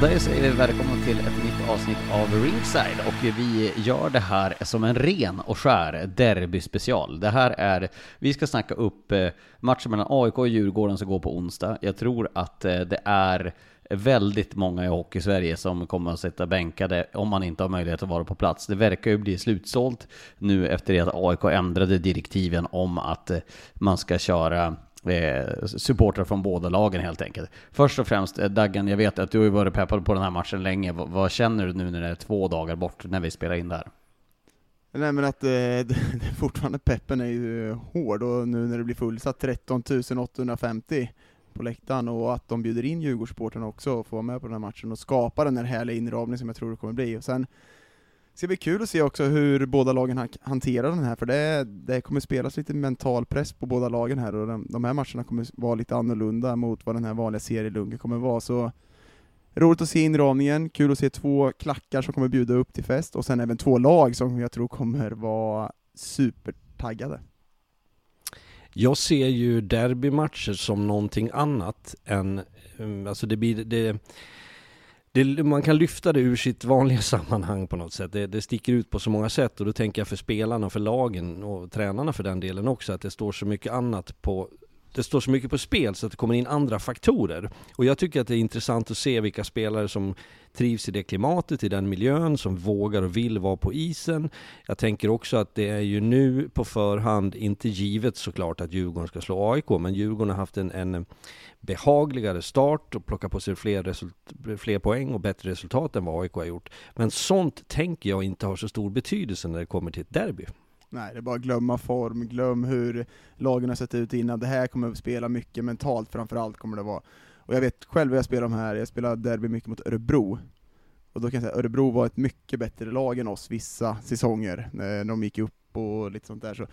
Och där säger vi välkomna till ett nytt avsnitt av Ringside och vi gör det här som en ren och skär derbyspecial. Det här är, vi ska snacka upp eh, matchen mellan AIK och Djurgården som går på onsdag. Jag tror att eh, det är väldigt många i Hockey-Sverige som kommer att sitta bänkade om man inte har möjlighet att vara på plats. Det verkar ju bli slutsålt nu efter det att AIK ändrade direktiven om att eh, man ska köra eh, supportrar från båda lagen helt enkelt. Först och främst, eh, Daggan, Daggen, jag vet att du har ju varit peppad på den här matchen länge. V vad känner du nu när det är två dagar bort när vi spelar in där? Nej men att eh, det, fortfarande peppen är ju eh, hård och nu när det blir fullsatt 13 850 på läktaren och att de bjuder in Djurgårdssupportrarna också och får vara med på den här matchen och skapa den här härliga inramningen som jag tror det kommer bli. Och sen ska bli kul att se också hur båda lagen hanterar den här, för det, det kommer spelas lite mental press på båda lagen här och de, de här matcherna kommer vara lite annorlunda mot vad den här vanliga serielunken kommer vara. Så Roligt att se inramningen, kul att se två klackar som kommer bjuda upp till fest, och sen även två lag som jag tror kommer vara supertaggade. Jag ser ju derbymatcher som någonting annat än, mm, alltså det blir, det, det, man kan lyfta det ur sitt vanliga sammanhang på något sätt. Det, det sticker ut på så många sätt och då tänker jag för spelarna, för lagen och tränarna för den delen också, att det står så mycket annat på det står så mycket på spel så att det kommer in andra faktorer. Och jag tycker att det är intressant att se vilka spelare som trivs i det klimatet, i den miljön, som vågar och vill vara på isen. Jag tänker också att det är ju nu på förhand inte givet såklart att Djurgården ska slå AIK, men Djurgården har haft en, en behagligare start och plocka på sig fler, fler poäng och bättre resultat än vad AIK har gjort. Men sånt tänker jag inte har så stor betydelse när det kommer till ett derby. Nej, det är bara att glömma form, glöm hur lagen har sett ut innan. Det här kommer att spela mycket mentalt framförallt kommer det vara. Och jag vet själv hur jag spelar de här, jag spelar derby mycket mot Örebro. Och då kan jag säga att Örebro var ett mycket bättre lag än oss vissa säsonger, när de gick upp och lite sånt där. Så.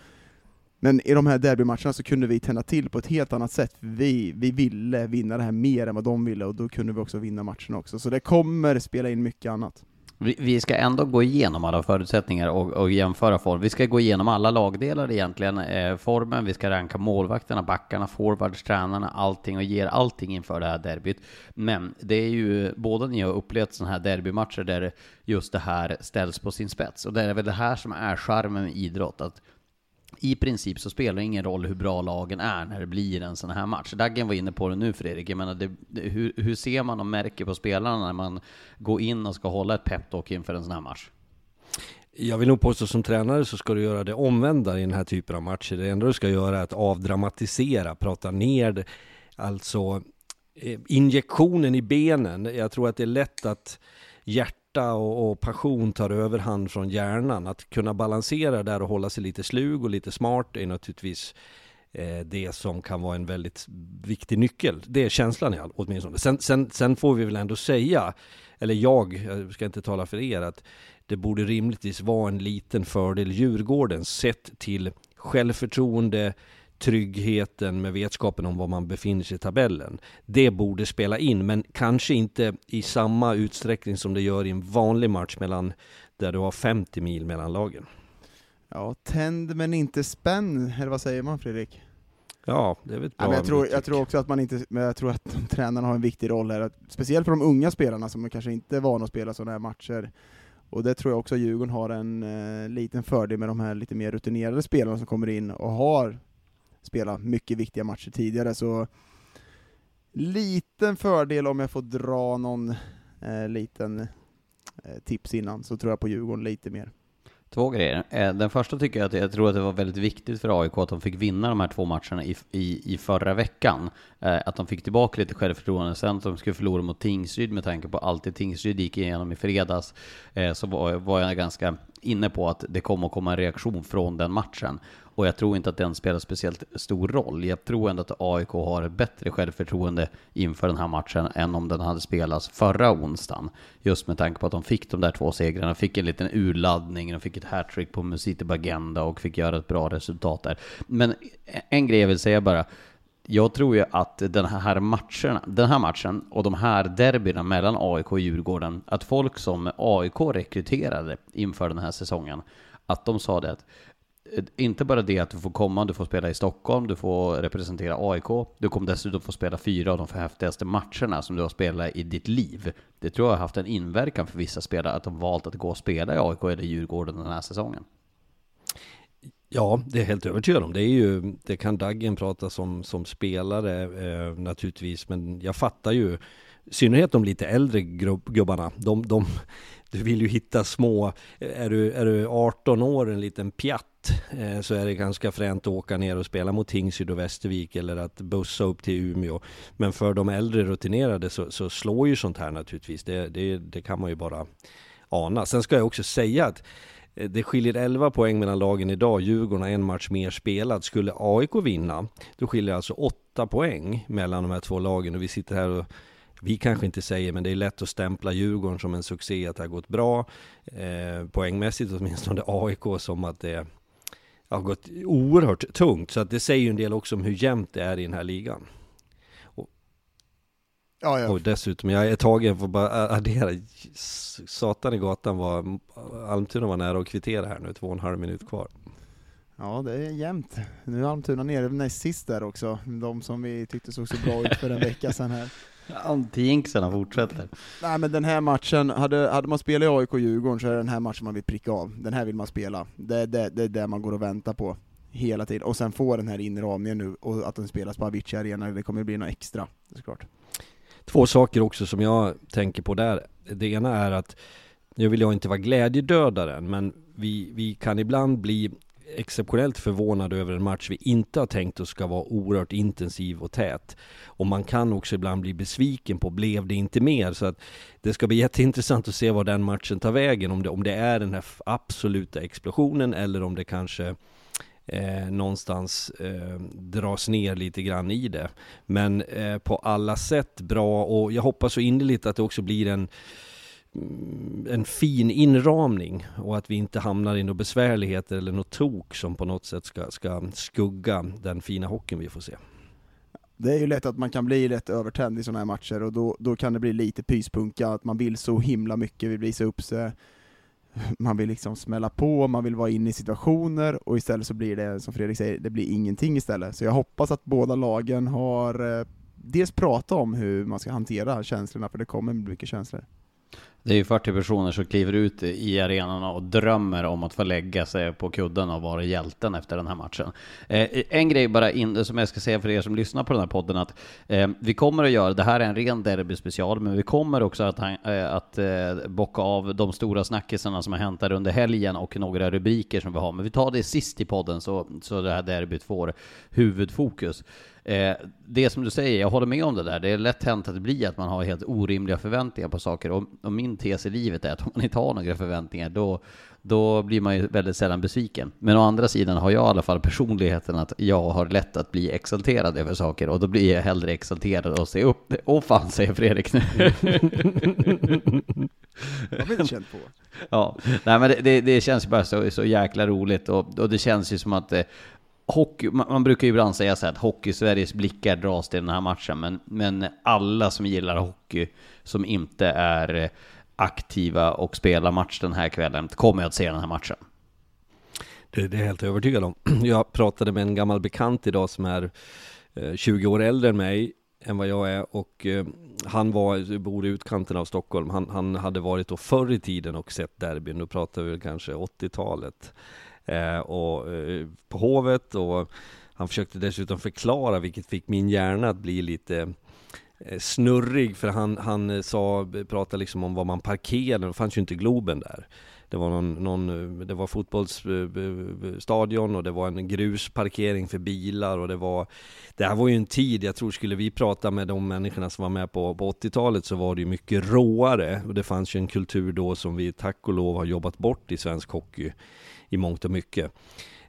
Men i de här derbymatcherna så kunde vi tända till på ett helt annat sätt. Vi, vi ville vinna det här mer än vad de ville, och då kunde vi också vinna matchen också. Så det kommer spela in mycket annat. Vi ska ändå gå igenom alla förutsättningar och, och, jämföra form. Vi ska gå igenom alla lagdelar egentligen. Eh, formen, vi ska ranka målvakterna, backarna, forwards, tränarna, allting och ger allting inför det här derbyt. Men det är ju, båda ni har upplevt sådana här derbymatcher där just det här ställs på sin spets. Och det är väl det här som är charmen med idrott, att i princip så spelar det ingen roll hur bra lagen är när det blir en sån här match. Daggen var inne på det nu Fredrik, jag menar, det, det, hur, hur ser man och märker på spelarna när man går in och ska hålla ett peptalk inför en sån här match? Jag vill nog påstå som tränare så ska du göra det omvända i den här typen av matcher. Det enda du ska göra är att avdramatisera, prata ner, alltså eh, injektionen i benen. Jag tror att det är lätt att hjärtat hjärta och, och, passion tar överhand från hjärnan. Att kunna balansera där och hålla sig lite slug och lite smart är naturligtvis eh, det som kan vara en väldigt viktig nyckel. Det är känslan i all, åtminstone. Sen, sen, sen får vi väl ändå säga, eller jag, jag ska inte tala för er, att det borde rimligtvis vara en liten fördel Djurgården sett till självförtroende, tryggheten med vetskapen om var man befinner sig i tabellen. Det borde spela in, men kanske inte i samma utsträckning som det gör i en vanlig match mellan där du har 50 mil mellan lagen. Ja, tänd men inte spänn, eller vad säger man Fredrik? Ja, det är väl ett bra ja, jag, tror, jag tror också att man inte, men jag tror att tränarna har en viktig roll här, speciellt för de unga spelarna som kanske inte är vana att spela sådana här matcher. Och det tror jag också Djurgården har en eh, liten fördel med de här lite mer rutinerade spelarna som kommer in och har spelat mycket viktiga matcher tidigare, så liten fördel om jag får dra någon eh, liten eh, tips innan, så tror jag på Djurgården lite mer. Två grejer. Eh, den första tycker jag att jag tror att det var väldigt viktigt för AIK att de fick vinna de här två matcherna i, i, i förra veckan. Eh, att de fick tillbaka lite självförtroende. Sen att de skulle förlora mot Tingsryd med tanke på allt det Tingsryd gick igenom i fredags, eh, så var, var jag ganska inne på att det kommer att komma en reaktion från den matchen. Och jag tror inte att den spelar speciellt stor roll. Jag tror ändå att AIK har ett bättre självförtroende inför den här matchen än om den hade spelats förra onsdagen. Just med tanke på att de fick de där två segrarna, fick en liten urladdning, de fick ett hattrick på Musite Bagenda och fick göra ett bra resultat där. Men en grej jag vill säga bara, jag tror ju att den här, matcherna, den här matchen och de här derbyna mellan AIK och Djurgården, att folk som AIK rekryterade inför den här säsongen, att de sa det att eh, inte bara det att du får komma, du får spela i Stockholm, du får representera AIK, du kommer dessutom få spela fyra av de häftigaste matcherna som du har spelat i ditt liv. Det tror jag har haft en inverkan för vissa spelare att de valt att gå och spela i AIK eller Djurgården den här säsongen. Ja, det är helt övertygad om. Det är ju, det kan Daggen prata som, som spelare eh, naturligtvis, men jag fattar ju i synnerhet de lite äldre gubbarna. De, de, du vill ju hitta små, eh, är du, är du 18 år, en liten pjatt, eh, så är det ganska fränt att åka ner och spela mot Tingsryd och Västervik eller att bussa upp till Umeå. Men för de äldre rutinerade så, så slår ju sånt här naturligtvis. Det, det, det kan man ju bara ana. Sen ska jag också säga att Eh, det skiljer 11 poäng mellan lagen idag. Djurgården har en match mer spelad. Skulle AIK vinna, då skiljer alltså 8 poäng mellan de här två lagen. Och vi sitter här och vi kanske inte säger, men det är lätt att stämpla Djurgården som en succé, att det har gått bra. Eh, poängmässigt åtminstone AIK som att det har gått oerhört tungt. Så att det säger ju en del också om hur jämnt det är i den här ligan. Och, ja, ja. och dessutom, jag är tagen för att bara addera, satan i gatan var, Almtuna var nära att kvittera här nu, två och en halv minut kvar. Ja, det är jämnt. Nu är Almtuna nere näst sist där också, de som vi tyckte såg så bra ut för en vecka sedan här. Anti-jinxarna fortsätter. Nej men den här matchen, hade, hade man spelat i AIK och Djurgården så är det den här matchen man vill pricka av. Den här vill man spela. Det, det, det är det man går och väntar på hela tiden. Och sen få den här inramningen nu, och att den spelas på Avicii Arena, det kommer bli något extra, såklart. Två saker också som jag tänker på där. Det ena är att, nu vill jag inte vara glädjedödaren, men vi, vi kan ibland bli exceptionellt förvånade över en match vi inte har tänkt oss ska vara oerhört intensiv och tät. Och man kan också ibland bli besviken på, blev det inte mer? Så att det ska bli jätteintressant att se var den matchen tar vägen, om det, om det är den här absoluta explosionen eller om det kanske eh, någonstans eh, dras ner lite grann i det. Men eh, på alla sätt bra och jag hoppas så innerligt att det också blir en mm, en fin inramning och att vi inte hamnar i några besvärligheter eller något tok som på något sätt ska, ska skugga den fina hockeyn vi får se. Det är ju lätt att man kan bli rätt övertänd i sådana här matcher och då, då kan det bli lite pyspunka, att man vill så himla mycket, vill visa upp sig, man vill liksom smälla på, man vill vara inne i situationer och istället så blir det, som Fredrik säger, det blir ingenting istället. Så jag hoppas att båda lagen har eh, dels pratat om hur man ska hantera känslorna, för det kommer mycket känslor. Det är ju 40 personer som kliver ut i arenorna och drömmer om att få lägga sig på kudden och vara hjälten efter den här matchen. Eh, en grej bara in, som jag ska säga för er som lyssnar på den här podden att eh, vi kommer att göra, det här är en ren derbyspecial, men vi kommer också att, eh, att eh, bocka av de stora snackisarna som har hänt här under helgen och några rubriker som vi har. Men vi tar det sist i podden så, så det här derbyt får huvudfokus. Eh, det som du säger, jag håller med om det där. Det är lätt hänt att det blir att man har helt orimliga förväntningar på saker. Och, och min tes i livet är att om man inte har några förväntningar, då, då blir man ju väldigt sällan besviken. Men å andra sidan har jag i alla fall personligheten att jag har lätt att bli exalterad över saker och då blir jag hellre exalterad och se upp. Åh fan, säger Fredrik nu. Jag har inte känt på. Ja, nej men det, det, det känns bara så, så jäkla roligt och, och det känns ju som att eh, hockey, man, brukar ju ibland säga så här att hockey-Sveriges blickar dras till den här matchen, men, men alla som gillar hockey, som inte är eh, aktiva och spelar match den här kvällen, kommer att se den här matchen. Det, det är jag helt övertygad om. Jag pratade med en gammal bekant idag som är eh, 20 år äldre än mig, än vad jag är och eh, han var, bor i utkanten av Stockholm. Han, han hade varit då förr i tiden och sett derbyn, då pratar vi kanske 80-talet. Eh, och eh, på Hovet och han försökte dessutom förklara, vilket fick min hjärna att bli lite eh, snurrig, för han, han eh, sa, pratade liksom om var man parkerade, det fanns ju inte Globen där. Det var, någon, någon, eh, det var fotbollsstadion och det var en grusparkering för bilar och det var Det här var ju en tid, jag tror skulle vi prata med de människorna som var med på, på 80-talet så var det ju mycket råare och det fanns ju en kultur då som vi tack och lov har jobbat bort i svensk hockey i mångt och mycket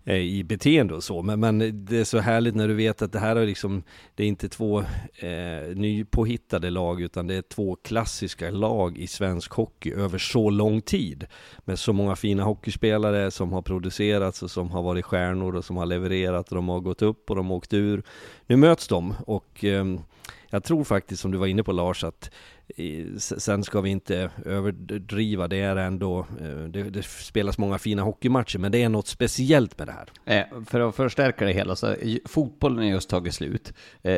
eh, i beteende och så. Men, men det är så härligt när du vet att det här är liksom, det är inte två eh, nypåhittade lag, utan det är två klassiska lag i svensk hockey över så lång tid. Med så många fina hockeyspelare som har producerats och som har varit stjärnor och som har levererat och de har gått upp och de har åkt ur. Nu möts de och eh, jag tror faktiskt, som du var inne på Lars, att Sen ska vi inte överdriva, det är ändå, eh, det, det, spelas många fina hockeymatcher, men det är något speciellt med det här. Eh, för att förstärka det hela, så eh, fotbollen har just tagit slut.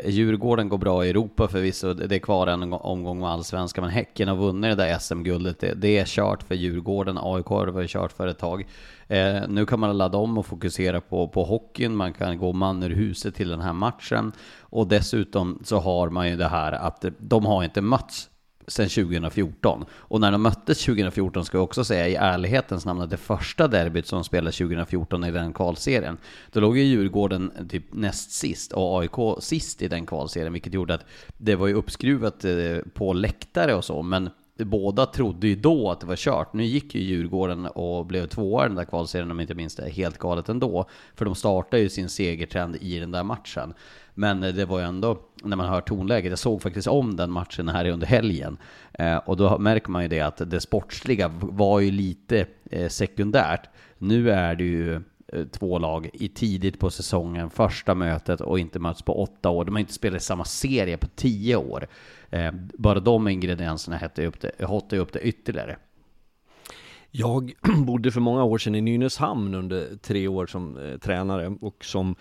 Djurgården går bra i Europa förvisso, det är kvar en omgång med allsvenskan, men Häcken har vunnit det där SM-guldet. Det, det, är kört för Djurgården, AIK har varit kört för ett tag. Eh, nu kan man ladda om och fokusera på, på hockeyn, man kan gå man ur huset till den här matchen. Och dessutom så har man ju det här att de har inte mötts sedan 2014. Och när de möttes 2014 ska jag också säga i ärlighetens namn att det första derbyt som spelades 2014 i den kvalserien, då låg ju Djurgården typ näst sist och AIK sist i den kvalserien, vilket gjorde att det var ju uppskruvat eh, på läktare och så, men båda trodde ju då att det var kört. Nu gick ju Djurgården och blev tvåa i den där kvalserien om jag inte minns det, helt galet ändå. För de startade ju sin segertrend i den där matchen. Men det var ju ändå, när man hör tonläget, jag såg faktiskt om den matchen här under helgen. Eh, och då märker man ju det att det sportsliga var ju lite eh, sekundärt. Nu är det ju eh, två lag i tidigt på säsongen, första mötet och inte möts på åtta år. De har inte spelat i samma serie på tio år. Bara de ingredienserna hettar ju upp det, hottar upp det ytterligare. Jag bodde för många år sedan i Nynäshamn under tre år som eh, tränare och som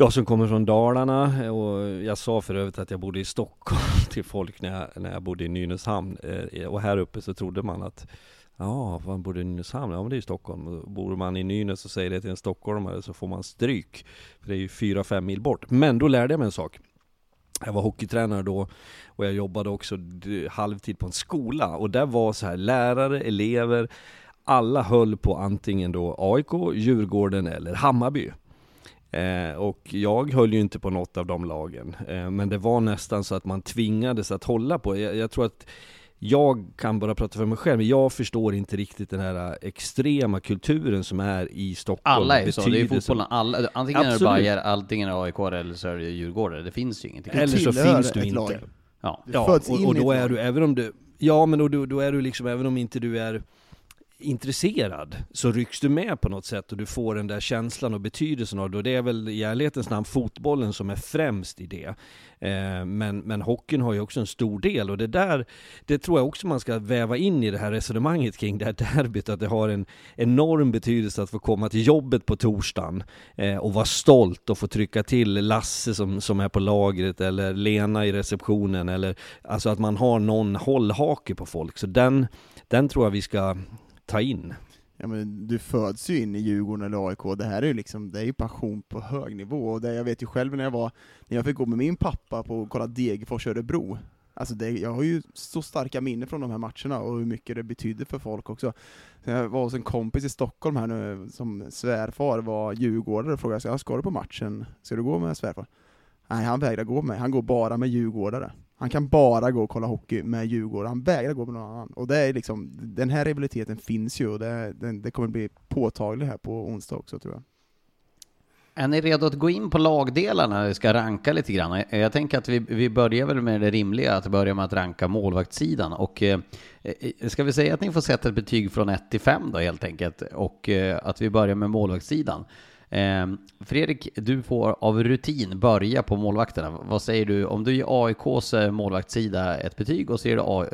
jag som kommer från Dalarna eh, och jag sa för övrigt att jag bodde i Stockholm till folk när jag, när jag bodde i Nynäshamn. Eh, eh, och här uppe så trodde man att Ja, var bor i Nynäshamn? Ja men det är ju Stockholm. Bor man i Nynäs och säger det till en stockholmare så får man stryk. För det är ju fyra fem mil bort. Men då lärde jag mig en sak. Jag var hockeytränare då och jag jobbade också halvtid på en skola och där var så här lärare, elever, alla höll på antingen då AIK, Djurgården eller Hammarby. Eh, och jag höll ju inte på något av de lagen, eh, men det var nästan så att man tvingades att hålla på. Jag, jag, tror att jag kan bara prata för mig själv, men jag förstår inte riktigt den här extrema kulturen som är i Stockholm. Alla är ju så, det är fotbollen, alla, antingen Absolut. är det Bayer, antingen är det AIK eller så är det Djurgården, det finns ju ingenting. Eller så finns du inte. Lag. Ja, ja och, och då är du, även om du, ja men då, då är du liksom, även om inte du är intresserad så rycks du med på något sätt och du får den där känslan och betydelsen av det. Och det är väl i ärlighetens namn fotbollen som är främst i det. Eh, men, men hockeyn har ju också en stor del och det där, det tror jag också man ska väva in i det här resonemanget kring det här derbyt, att det har en enorm betydelse att få komma till jobbet på torsdagen eh, och vara stolt och få trycka till Lasse som, som är på lagret eller Lena i receptionen eller alltså att man har någon hållhake på folk. Så den, den tror jag vi ska ta in. Ja, men du föds ju in i Djurgården eller AIK, det här är ju liksom, det är ju passion på hög nivå, och det, jag vet ju själv när jag var, när jag fick gå med min pappa på att kolla Degerfors Örebro, Alltså det, jag har ju så starka minnen från de här matcherna och hur mycket det betyder för folk också. Jag var hos en kompis i Stockholm här nu, som svärfar var djurgårdare och frågade jag, ska du på matchen? Ska du gå med svärfar? Nej, han vägrar gå med. Han går bara med djurgårdare. Han kan bara gå och kolla hockey med Djurgården, han vägrar gå med någon annan. Och det är liksom, den här rivaliteten finns ju och det, den, det kommer bli påtaglig här på onsdag också tror jag. Är ni redo att gå in på lagdelarna när vi ska ranka lite grann? Eh, jag tänker att vi, vi börjar väl med det rimliga, att börja med att ranka målvaktssidan. Och eh, eh ska vi säga att ni får sätta ett betyg från 1 till 5 då helt enkelt, och eh, att vi börjar med målvaktssidan. Eh, Fredrik, du får av rutin börja på målvakterna. Vad säger du om du ger AIKs eh, målvaktssida ett betyg och så ger du A,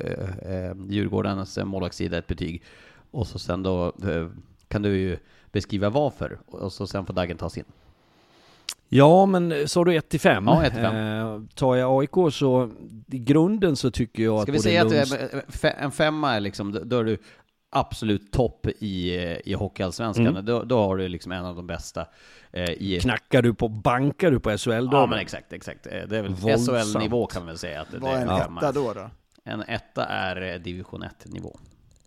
eh, Djurgårdens målvaktssida ett betyg och så sen då kan du ju beskriva varför och så sen får Dagen ta sin. Ja, men sa du 1 till 5? Ja, 1 till 5. Eh, tar jag AIK så i grunden så tycker jag Ska att vi säga Lunds... att en femma är liksom, då är du absolut topp i, i Hockeyallsvenskan. Mm. Då, då har du liksom en av de bästa eh, i... Knackar du på, bankar du på SHL då? Ja men exakt, exakt. Eh, det är väl SHL-nivå kan man väl säga. Att Vad är en ja. etta då, då? En etta är eh, division 1-nivå.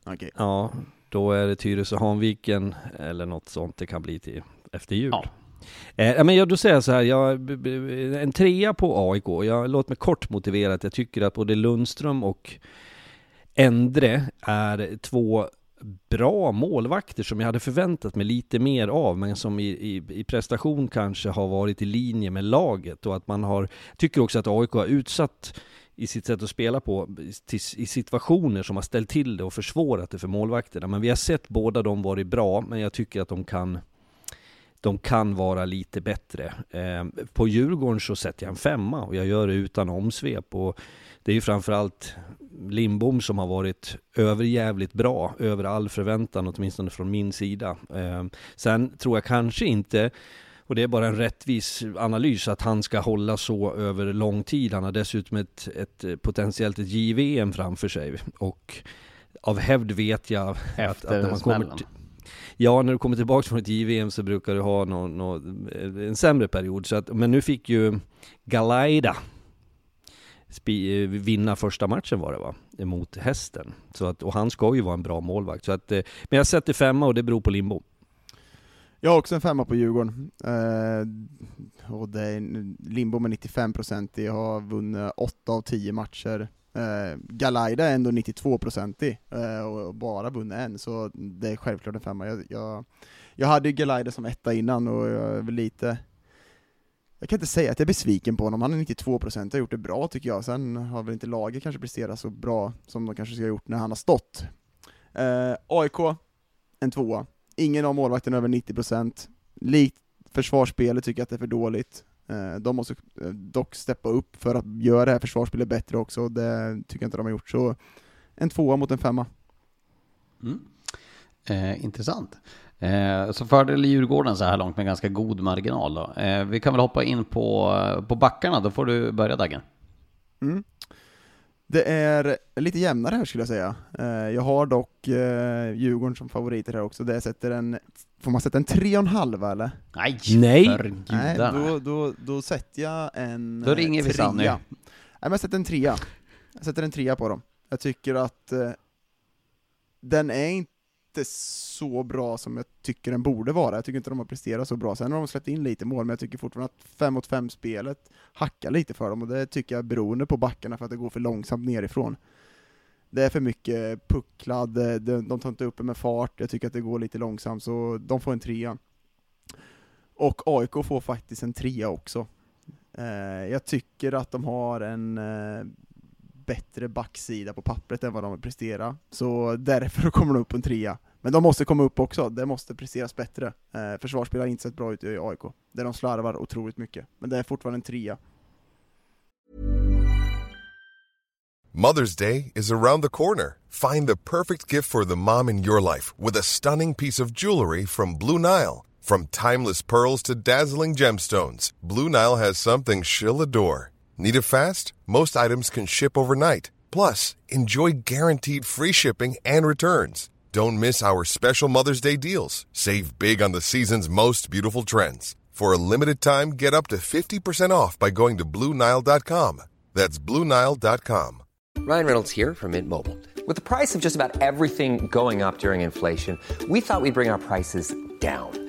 Okay. Ja, då är det Tyresö Hanviken eller något sånt det kan bli till efter jul. Ja. Eh, men jag, då säger jag så här, jag, en trea på AIK. Jag, låt mig kort motivera att jag tycker att både Lundström och Endre är två bra målvakter som jag hade förväntat mig lite mer av, men som i, i, i, prestation kanske har varit i linje med laget och att man har, tycker också att AIK har utsatt i sitt sätt att spela på i situationer som har ställt till det och försvårat det för målvakterna. Men vi har sett båda de varit bra, men jag tycker att de kan de kan vara lite bättre. Eh, på Djurgården så sätter jag en femma och jag gör det utan omsvep. Och det är ju framförallt Lindbom som har varit överjävligt bra, över all förväntan, åtminstone från min sida. Eh, sen tror jag kanske inte och det är bara en rättvis analys att han ska hålla så över lång tid. Han har dessutom ett, ett potentiellt ett JVM framför sig. Och av hävd vet jag Efter att, att när man kommer till, Ja, när du kommer tillbaka från ett JVM så brukar du ha någon, någon, en sämre period. Så att, men nu fick ju Galaida Eh, vinna första matchen var det va? Mot hästen. Så att, och han ska ju vara en bra målvakt. Så att, eh, men jag sätter femma och det beror på Limbo. Jag har också en femma på Djurgården. Eh, och det är Limbo med 95%, jag har vunnit 8 av 10 matcher. Eh, Galaida är ändå 92-procentig eh, och bara vunnit en, så det är självklart en femma. Jag, jag, jag hade ju Galaida som etta innan och jag är lite jag kan inte säga att jag är besviken på honom, han är 92% och har gjort det bra tycker jag, sen har väl inte laget kanske presterat så bra som de kanske ska ha gjort när han har stått. Eh, AIK, en tvåa. Ingen av målvakterna över 90%. Likt försvarsspelet tycker jag att det är för dåligt. Eh, de måste eh, dock steppa upp för att göra det här försvarsspelet bättre också, och det tycker jag inte de har gjort. Så en tvåa mot en femma. Mm. Eh, intressant. Eh, så fördel Djurgården så här långt med ganska god marginal då. Eh, vi kan väl hoppa in på, på backarna, då får du börja Dagen. Mm. Det är lite jämnare här skulle jag säga. Eh, jag har dock eh, Djurgården som favoriter här också, där sätter en, får man sätta en tre och en halv eller? Nej, Nej. Nej, då, då, då sätter jag en Då ringer vi Sanny. Nej men jag sätter en trea. Jag sätter en trea på dem. Jag tycker att eh, den är inte inte så bra som jag tycker den borde vara. Jag tycker inte de har presterat så bra. Sen har de släppt in lite mål, men jag tycker fortfarande att 5 mot 5 spelet hackar lite för dem, och det tycker jag beroende på backarna för att det går för långsamt nerifrån. Det är för mycket pucklad, eh, de tar inte upp det med fart, jag tycker att det går lite långsamt, så de får en trea. Och AIK får faktiskt en trea också. Eh, jag tycker att de har en eh, bättre backsida på pappret än vad de vill prestera. så därför kommer de upp på en trea. Men de måste komma upp också, det måste presteras bättre. Eh, försvarsspel har inte sett bra ut i AIK, där de slarvar otroligt mycket. Men det är fortfarande en trea. Mother's Day is around the corner. Find the perfect gift for the mom in your life with a stunning piece of jewelry from Blue Nile. From timeless pearls to dazzling gemstones, Blue Nile has something she'll adore. Need it fast? Most items can ship overnight. Plus, enjoy guaranteed free shipping and returns. Don't miss our special Mother's Day deals. Save big on the season's most beautiful trends. For a limited time, get up to 50% off by going to Bluenile.com. That's Bluenile.com. Ryan Reynolds here from Mint Mobile. With the price of just about everything going up during inflation, we thought we'd bring our prices down.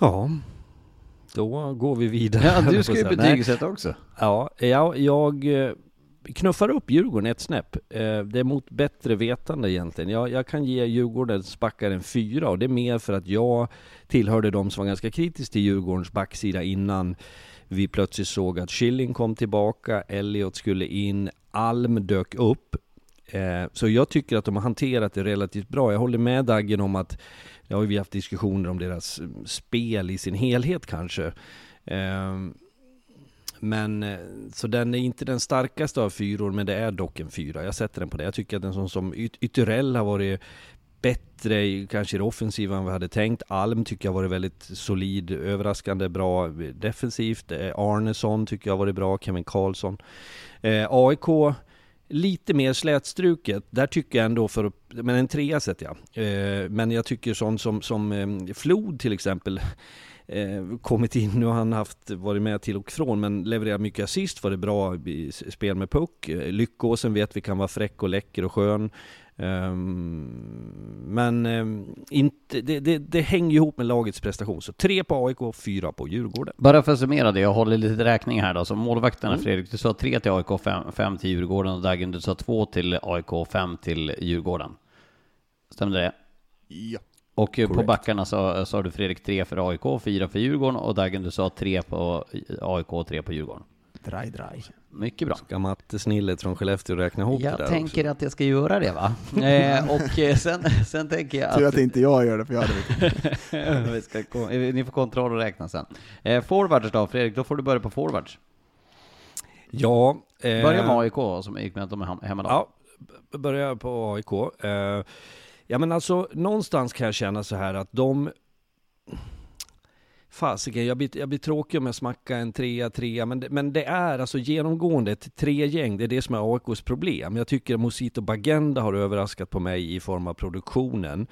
Ja, då går vi vidare. Ja, du jag ska ju betygsätta också. Ja, ja, jag eh, knuffar upp Djurgården ett snäpp. Eh, Det är mot bättre vetande egentligen. Jag, jag kan ge Djurgårdens backar en fyra och det är mer för att jag tillhörde de som var ganska kritisk till Djurgårdens backsida innan vi plötsligt såg att Schilling kom tillbaka, Elliot skulle in, Alm dök upp. Eh, Så jag tycker att de har hanterat det relativt bra. Jag håller med Daggen om att det har ju vi haft diskussioner om deras eh, spel i sin helhet kanske. Ehm, men eh, så den är inte den starkaste av fyror, men det är dock en fyra. Jag sätter den på det. Jag tycker att en sån som Yt- Ytterell har varit bättre, kanske i det offensiva än vi hade tänkt. Alm tycker jag har varit väldigt solid, överraskande bra eh, defensivt. Arneson Arnesson tycker jag har varit bra, Kevin Karlsson. Eh, AIK, lite mer slätstruket. Där tycker jag ändå för men en trea sätter jag. Eh, men jag tycker sånt som, som eh, Flod till exempel, eh, kommit in, nu har han haft, varit med till och från, men levererat mycket assist, var det bra i spel med puck. Eh, Lyckåsen vet vi kan vara fräck och läcker och skön. Ehm, men ehm, inte, det, det, det hänger ihop med lagets prestation. Så tre på AIK, fyra på Djurgården. Bara för att summera det, jag håller lite räkning här då. Så målvakterna Mm. Fredrik, du sa tre till AIK, fem, fem till Djurgården och Dagen, du sa två till AIK, fem till Djurgården. Stämde det? Ja. Och eh, på Correct. backarna sa, sa du Fredrik tre för AIK, fyra för Djurgården och Dagen du sa tre på AIK och tre på Djurgården. Dry, dry. Mycket bra. Ska mattesnillet från Skellefteå räkna ihop det Jag där tänker också? att jag ska göra det va? eh, och eh, sen, sen tänker jag Tur att... att inte jag gör det, för jag hade. Vi ska, eh, ni får kontroll och räkna sen. Eh, forwards då, Fredrik, då får du börja på forwards. Ja. eh, Börja med AIK som gick med att de är hem- hemma då. Ja, börja på AIK. Eh, ja men alltså någonstans kan jag känna så här att de Fasiken, jag blir, jag blir tråkig om jag smackar en trea, trea, men det, men det är alltså genomgående ett tregäng, det är det som är AIKs problem. Jag tycker att Mosito Bagenda har överraskat på mig i form av produktionen.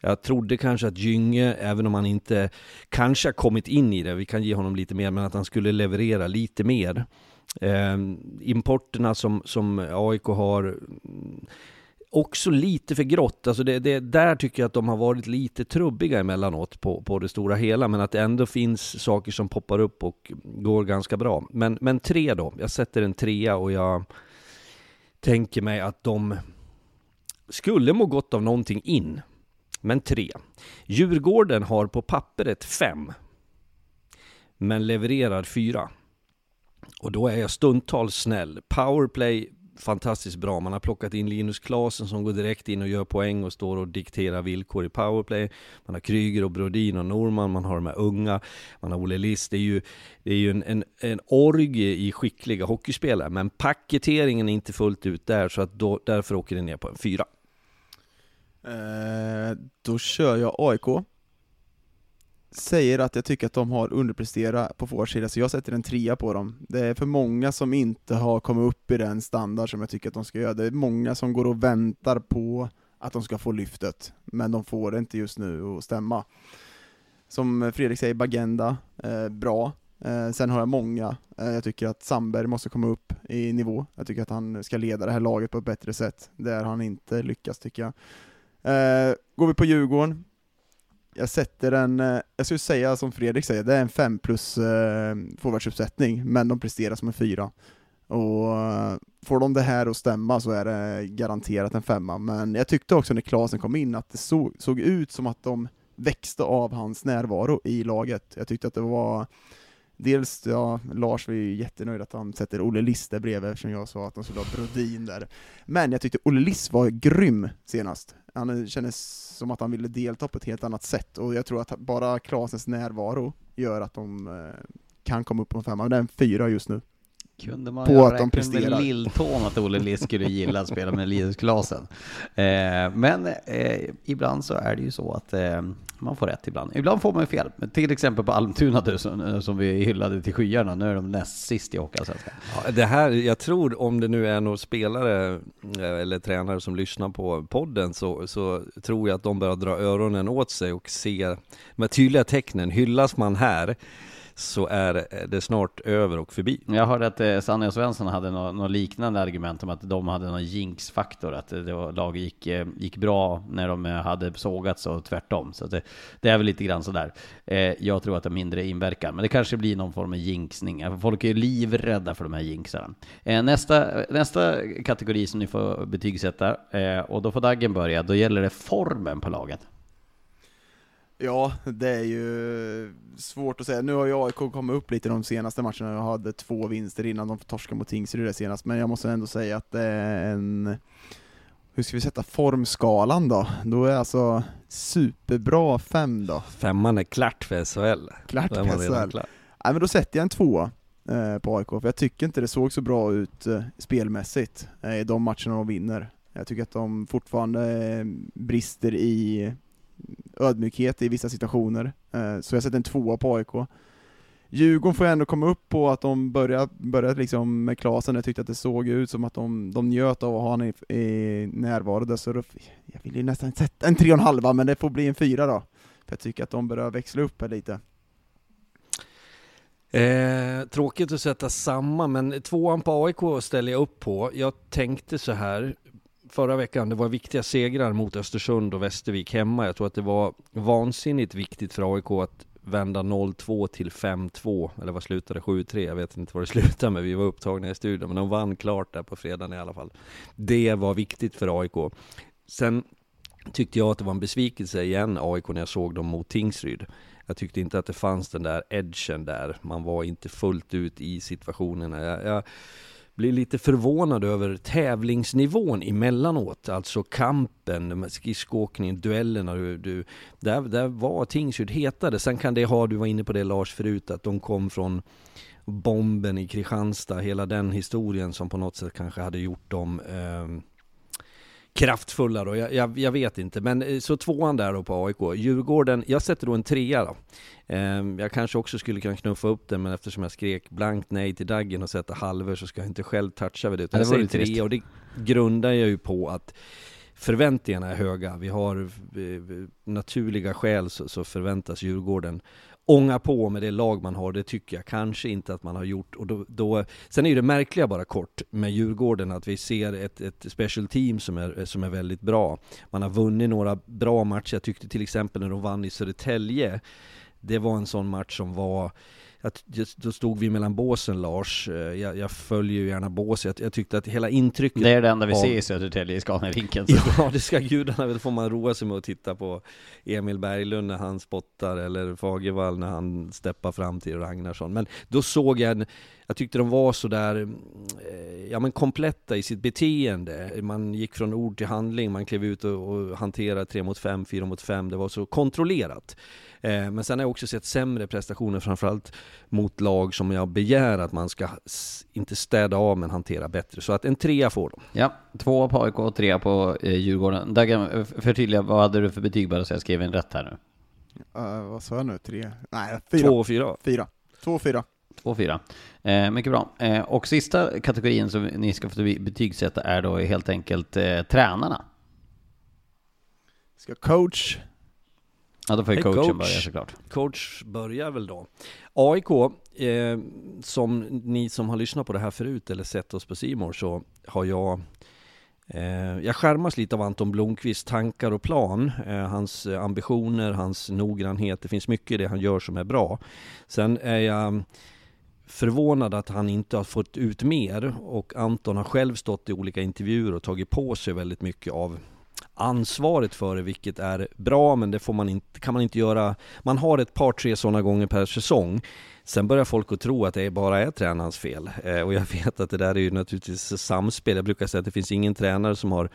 Jag trodde kanske att Gynge, även om han inte kanske har kommit in i det, vi kan ge honom lite mer, men att han skulle leverera lite mer. Eh, importerna som, som AIK har också lite för grått. Alltså det, det, där tycker jag att de har varit lite trubbiga emellanåt på, på det stora hela. Men att det ändå finns saker som poppar upp och går ganska bra. Men, men tre då. Jag sätter en trea och jag tänker mig att de skulle må gott av någonting in. Men tre. Djurgården har på pappret fem. Men levererar fyra. Och då är jag stundtals snäll. Powerplay, fantastiskt bra. Man har plockat in Linus Klasen som går direkt in och gör poäng och står och dikterar villkor i powerplay. Man har Kryger och Brodin och Norman, man har de här unga, man har Olle Liss. Det är ju, det är ju en, en, en orgie i skickliga hockeyspelare, men paketeringen är inte fullt ut där, så att då, därför åker det ner på en fyra. Eh, då kör jag AIK. Säger att jag tycker att de har underpresterat på forwardsidan, så jag sätter en trea på dem. Det är för många som inte har kommit upp i den standard som jag tycker att de ska göra. Det är många som går och väntar på att de ska få lyftet, men de får det inte just nu att stämma. Som Fredrik säger, Bagenda, eh, bra. Eh, sen har jag många. Eh, jag tycker att Sandberg måste komma upp i nivå. Jag tycker att han ska leda det här laget på ett bättre sätt. Där har han inte lyckats tycker jag. Eh, går vi på Djurgården, jag sätter en, eh, jag skulle säga som Fredrik säger, det är en 5 plus eh, forwardsuppsättning, men de presterar som en 4. Och eh, får de det här att stämma så är det garanterat en femma, men jag tyckte också när Klasen kom in att det såg, såg ut som att de växte av hans närvaro i laget. Jag tyckte att det var dels, ja, Lars var ju jättenöjd att han sätter Olle Liss där bredvid eftersom jag sa att de skulle ha Brodin där. Men jag tyckte Olle Liss var grym senast. Han kändes som att han ville delta på ett helt annat sätt, och jag tror att bara Klasens närvaro gör att de eh, kan komma upp på en femma, men det är en fyra just nu. Kunde man på ju att de presterar. lilltån att Olle Liss skulle gilla att spela med Linusklasen. Eh, men eh, ibland så är det ju så att eh, man får rätt ibland. Ibland får man ju fel. Till exempel på Almtuna du, som, som vi hyllade till skyarna. Nu är de näst sist i Hockeyallsvenskan. Ja, det här, jag tror om det nu är några spelare eh, eller tränare som lyssnar på podden så, så tror jag att de börjar dra öronen åt sig och se med tydliga tecknen, hyllas man här så är det snart över och förbi. Jag hörde att eh, Sanne och Svensson hade något, något liknande argument om att de hade någon jinx-faktor, att det var, laget gick, eh, gick bra när de eh, hade sågats och tvärtom. Så att det, det är väl lite grann sådär. Eh, jag tror att det mindre inverkan, men det kanske blir någon form av jinxning. Folk är ju livrädda för de här jinxarna. Eh, nästa, nästa kategori som ni får betygsätta, eh, och då får Daggen börja, då gäller det formen på laget. Ja, det är ju svårt att säga. Nu har ju AIK kommit upp lite de senaste matcherna, jag hade två vinster innan de torskade mot Tingsryd senast, men jag måste ändå säga att det är en... Hur ska vi sätta formskalan då? Då är alltså superbra fem då. Femman är klart för SHL. Klart för SHL. Nej men då sätter jag en tvåa eh, på AIK, för jag tycker inte det såg så bra ut eh, spelmässigt eh, i de matcherna de vinner. Jag tycker att de fortfarande brister i ödmjukhet i vissa situationer, eh, så jag sätter en tvåa på AIK. Djurgården får jag ändå komma upp på att de började, började liksom med Klasen, jag tyckte att det såg ut som att de, de njöt av att ha honom i, i närvaro där, så då, jag vill ju nästan sätta en tre och en halva, men det får bli en fyra då. För jag tycker att de börjar växla upp här lite. Eh, tråkigt att sätta samma, men tvåan på AIK ställer jag upp på. Jag tänkte så här, förra veckan, det var viktiga segrar mot Östersund och Västervik hemma. Jag tror att det var vansinnigt viktigt för AIK att vända 0-2 till 5-2, eller vad slutade 7-3? Jag vet inte vad det slutade med, vi var upptagna i studion, men de vann klart där på fredagen i alla fall. Det var viktigt för AIK. Sen tyckte jag att det var en besvikelse igen, AIK, när jag såg dem mot Tingsryd. Jag tyckte inte att det fanns den där edgen där, man var inte fullt ut i situationerna. Jag, jag blir lite förvånad över tävlingsnivån emellanåt, alltså kampen, skridskoåkningen, duellerna. Du, du, där, där var Tingsryd hetare. Sen kan det ha, du var inne på det Lars förut, att de kom från bomben i Kristianstad, hela den historien som på något sätt kanske hade gjort dem eh, kraftfulla då, jag, jag, jag, vet inte. Men eh, så tvåan där då på AIK. Djurgården, jag sätter då en trea då. Eh, jag kanske också skulle kunna knuffa upp den, men eftersom jag skrek blankt nej till Daggen och sätta halvor så ska jag inte själv toucha vid det. Utan Ja, det jag säger trea och det grundar jag ju på att förväntningarna är höga. Vi har eh, naturliga skäl så, så förväntas Djurgården ånga på med det lag man har, det tycker jag kanske inte att man har gjort. Och då, då, sen är ju det märkliga bara kort med Djurgården att vi ser ett, ett special team som är, som är väldigt bra. Man har vunnit några bra matcher, jag tyckte till exempel när de vann i Södertälje, det var en sån match som var att då stod vi mellan båsen Lars, Eh, jag, jag följer ju gärna bås, jag, jag tyckte att hela intrycket Det är det enda vi av- ser i Södertälje i Scaniarinken. Ja, det ska gudarna väl, får man roa sig med att titta på Emil Berglund när han spottar, eller Fagervall när han steppar fram till Ragnarsson. Men då såg jag en, jag tyckte de var sådär, eh, ja men kompletta i sitt beteende. Man gick från ord till handling, man klev ut och, och hanterade 3 mot 5, 4 mot 5, det var så kontrollerat. Eh, Men sen har jag också sett sämre prestationer, framförallt mot lag som jag begär att man ska, inte städa av men hantera bättre. Så att en trea får de. Ja, två på AIK och tre på eh, Djurgården. Daggen, eh, förtydliga, vad hade du för betyg bara så jag skrev in rätt här nu? Uh, vad sa jag nu? Tre? Nej, fyra. Två och fyra. Fyra. Två och fyra. Två fyra. Eh, mycket bra. Eh, och sista kategorin som ni ska få betygsätta är då helt enkelt eh, tränarna. Ska coach, Ja, då får ju Hey, coachen coach. börja såklart. Coach börjar väl då. AIK, eh, som ni som har lyssnat på det här förut eller sett oss på Simor så har jag eh, jag skärmas lite av Anton Blomqvists tankar och plan, eh, hans ambitioner, hans noggrannhet. Det finns mycket i det han gör som är bra. Sen är jag förvånad att han inte har fått ut mer och Anton har själv stått i olika intervjuer och tagit på sig väldigt mycket av ansvaret för det, vilket är bra, men det får man inte, kan man inte göra. Man har ett par, tre sådana gånger per säsong. Sen börjar folk att tro att det bara är tränarens fel. Eh, och jag vet att det där är ju naturligtvis samspel. Jag brukar säga att det finns ingen tränare som har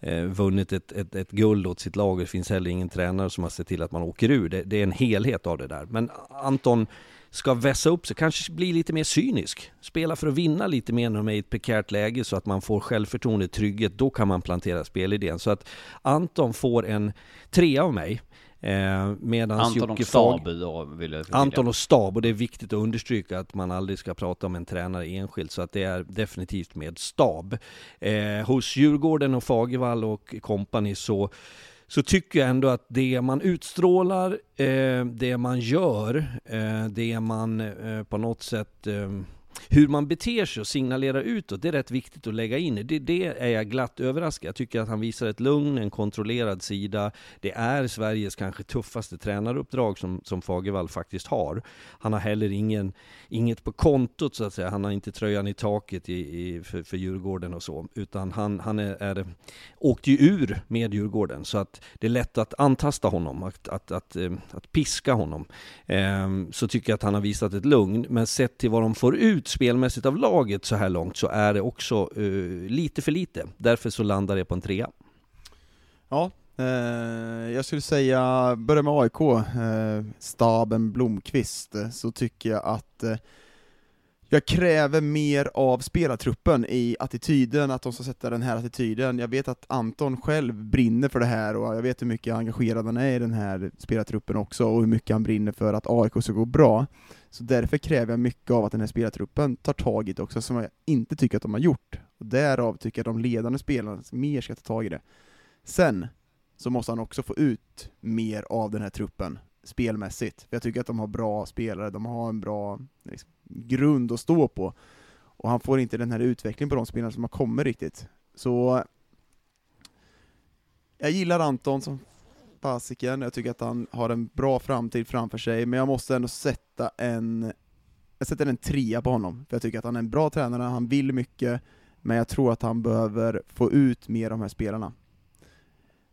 eh, vunnit ett, ett, ett guld åt sitt lag. Det finns heller ingen tränare som har sett till att man åker ur. Det, det är en helhet av det där. Men Anton ska vässa upp sig, kanske bli lite mer cynisk. Spela för att vinna lite mer när de är i ett prekärt läge så att man får självförtroende, trygghet. Då kan man plantera spelidén. Så att Anton får en trea av mig. Eh, Anton Jocke och Stab då vill jag Anton och Stab, och det är viktigt att understryka att man aldrig ska prata om en tränare enskilt, så att det är definitivt med Stab. Eh, hos Djurgården och Fagervall och kompani så så tycker jag ändå att det man utstrålar, eh, det man gör, eh, det man eh, på något sätt eh, hur man beter sig och signalerar utåt, det är rätt viktigt att lägga in. Det, det är jag glatt överraskad. Jag tycker att han visar ett lugn, en kontrollerad sida. Det är Sveriges kanske tuffaste tränaruppdrag som, som Fagervall faktiskt har. Han har heller ingen, inget på kontot så att säga. Han har inte tröjan i taket i, i, för, för Djurgården och så, utan han, han är, är, åkte ju ur med Djurgården. Så att det är lätt att antasta honom, att, att, att, att, att piska honom. Ehm, så tycker jag att han har visat ett lugn, men sett till vad de får ut spelmässigt av laget så här långt så är det också uh, lite för lite. Därför så landar det på en trea. Ja, eh, jag skulle säga, börja med AIK, eh, staben Blomqvist, så tycker jag att eh, jag kräver mer av spelartruppen i attityden, att de ska sätta den här attityden. Jag vet att Anton själv brinner för det här och jag vet hur mycket engagerad han är i den här spelartruppen också och hur mycket han brinner för att AIK ska gå bra. Så därför kräver jag mycket av att den här spelartruppen tar tag i det också, som jag inte tycker att de har gjort. Och därav tycker jag att de ledande spelarna mer ska ta tag i det. Sen så måste han också få ut mer av den här truppen spelmässigt. För jag tycker att de har bra spelare, de har en bra liksom, grund att stå på. Och han får inte den här utvecklingen på de spelarna som har kommit riktigt. Så jag gillar Anton som fasiken, jag tycker att han har en bra framtid framför sig, men jag måste ändå sätta en jag sätter en trea på honom, för jag tycker att han är en bra tränare, han vill mycket, men jag tror att han behöver få ut mer av de här spelarna.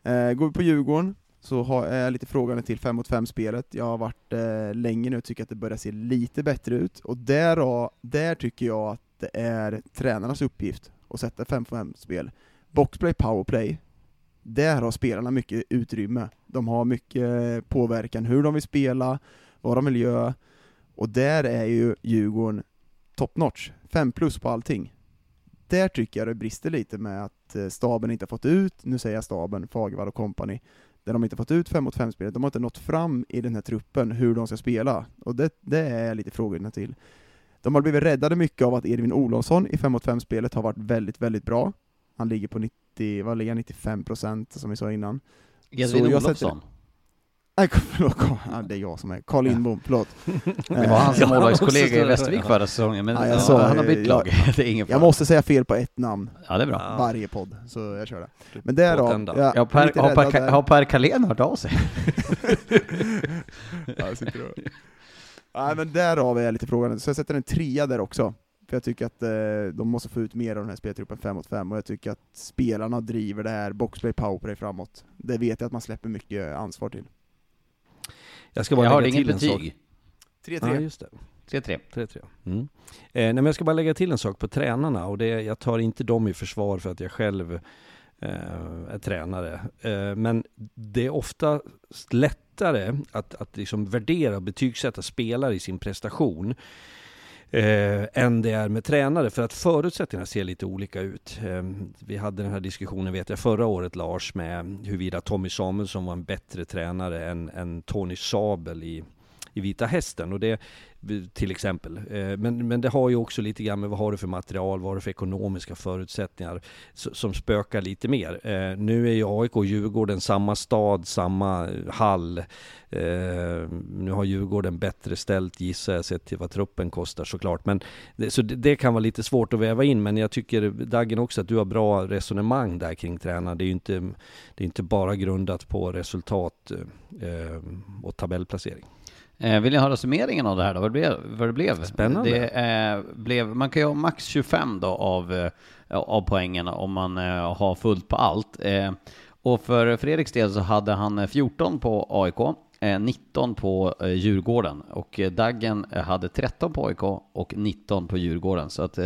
Eh, går vi på Djurgården, så har, är jag lite frågande till 5 mot 5 spelet. Jag har varit eh, länge nu och tycker att det börjar se lite bättre ut, och där, där tycker jag att det är tränarnas uppgift att sätta 5 mot 5 spel. Boxplay, powerplay, där har spelarna mycket utrymme. De har mycket påverkan hur de vill spela, vad de vill göra, och där är ju Djurgården top notch, 5 plus på allting. Där tycker jag det brister lite med att eh, staben inte har fått ut, nu säger jag staben, Fagervall och kompani, där de inte fått ut 5 mot 5 spelet, de har inte nått fram i den här truppen hur de ska spela, och det, det är lite frågorna till. De har blivit räddade mycket av att Edvin Olofsson i 5 mot 5 spelet har varit väldigt, väldigt bra. Han ligger på 90, vad ligger 95 procent som vi sa innan. Edvin Olofsson? Nej, förlåt, det är jag som är Carl Lindbom, förlåt. Det var hans målvaktskollega i Västervik förra säsongen, men ja, sa, han har bytt lag. Jag, det är ingen jag måste säga fel på ett namn. Ja, det är bra. Varje podd, så jag kör det. Men därav, ja, ja, per, har, per, har Per Carlén hört av sig? ja, sitter och... Nej, men därav är jag lite frågande, så jag sätter en trea där också. För jag tycker att eh, de måste få ut mer av den här speltruppen 5 mot 5, och jag tycker att spelarna driver det här boxplay powerplay framåt. Det vet jag att man släpper mycket ansvar till. Jag ska bara jag lägga till en betyg. sak. 3-3. Ja, just det. 3-3. 3-3. Mm. Eh, nej, men jag ska bara lägga till en sak på tränarna, och det, jag tar inte dem i försvar för att jag själv eh, är tränare. Eh, men det är ofta lättare att, att liksom värdera och betygsätta spelare i sin prestation eh, än det är med tränare, för att förutsättningarna ser lite olika ut. Eh, vi hade den här diskussionen, vet jag, förra året Lars, med huruvida Tommy Samuelsson var en bättre tränare än, än Tony Sabel i, i Vita Hästen. Och det, till exempel. Eh, men, men det har ju också lite grann med vad har du för material, vad har du för ekonomiska förutsättningar som spökar lite mer. Eh, nu är ju AIK och Djurgården samma stad, samma hall. Eh, nu har Djurgården bättre ställt gissar jag sett till vad truppen kostar såklart. Men så det, det, kan vara lite svårt att väva in men jag tycker Dagen också att du har bra resonemang där kring tränare. Det är ju inte, det är inte bara grundat på resultat och tabellplacering. Eh, vill ni höra summeringen av det här då? Vad det blev? Vad det blev? Spännande. Det eh, blev, man kan ju ha max 25 då av, eh, av poängen om man eh, har fullt på allt. Eh, Och för Fredriks del så hade han 14 på AIK, Eh, 19 på eh, Djurgården. Och eh, Daggen hade 13 på AIK och 19 på Djurgården. Så att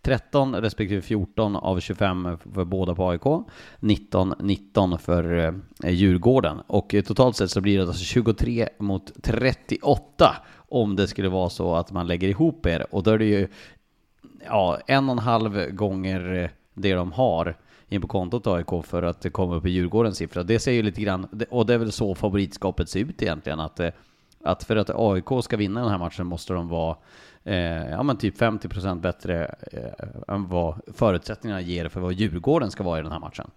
13 respektive 14 av 25 för båda på AIK, 19 19 för Djurgården. Och totalt sett så blir det alltså 23 mot 38 om det skulle vara så att man lägger ihop er. Och då är det ju ja, en och en halv gånger det de har in på kontot AIK för att komma upp i Djurgårdens siffra. Det ser ju lite grann, och det är väl så favoritskapet ser ut egentligen, att, eh, att för att AIK ska vinna den här matchen måste de vara eh, ja, men typ 50% bättre eh, än vad förutsättningarna ger för vad Djurgården ska vara i den här matchen.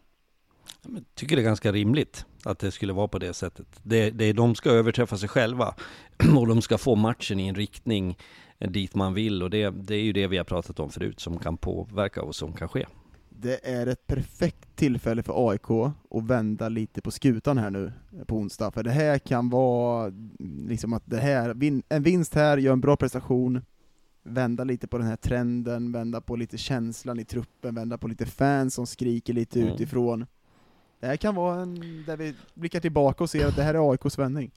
Jag tycker det är ganska rimligt att det skulle vara på det sättet. Det, det, de ska överträffa sig själva och de ska få matchen i en riktning dit man vill och det, det är ju det vi har pratat om förut som kan påverka och som kan ske. Det är ett perfekt tillfälle för AIK att vända lite på skutan här nu på onsdag, för det här kan vara liksom att det här, en vinst här, gör en bra prestation, vända lite på den här trenden, vända på lite känslan i truppen, vända på lite fans som skriker lite mm. utifrån. Det här kan vara en, där vi blickar tillbaka och ser att det här är AIKs vändning.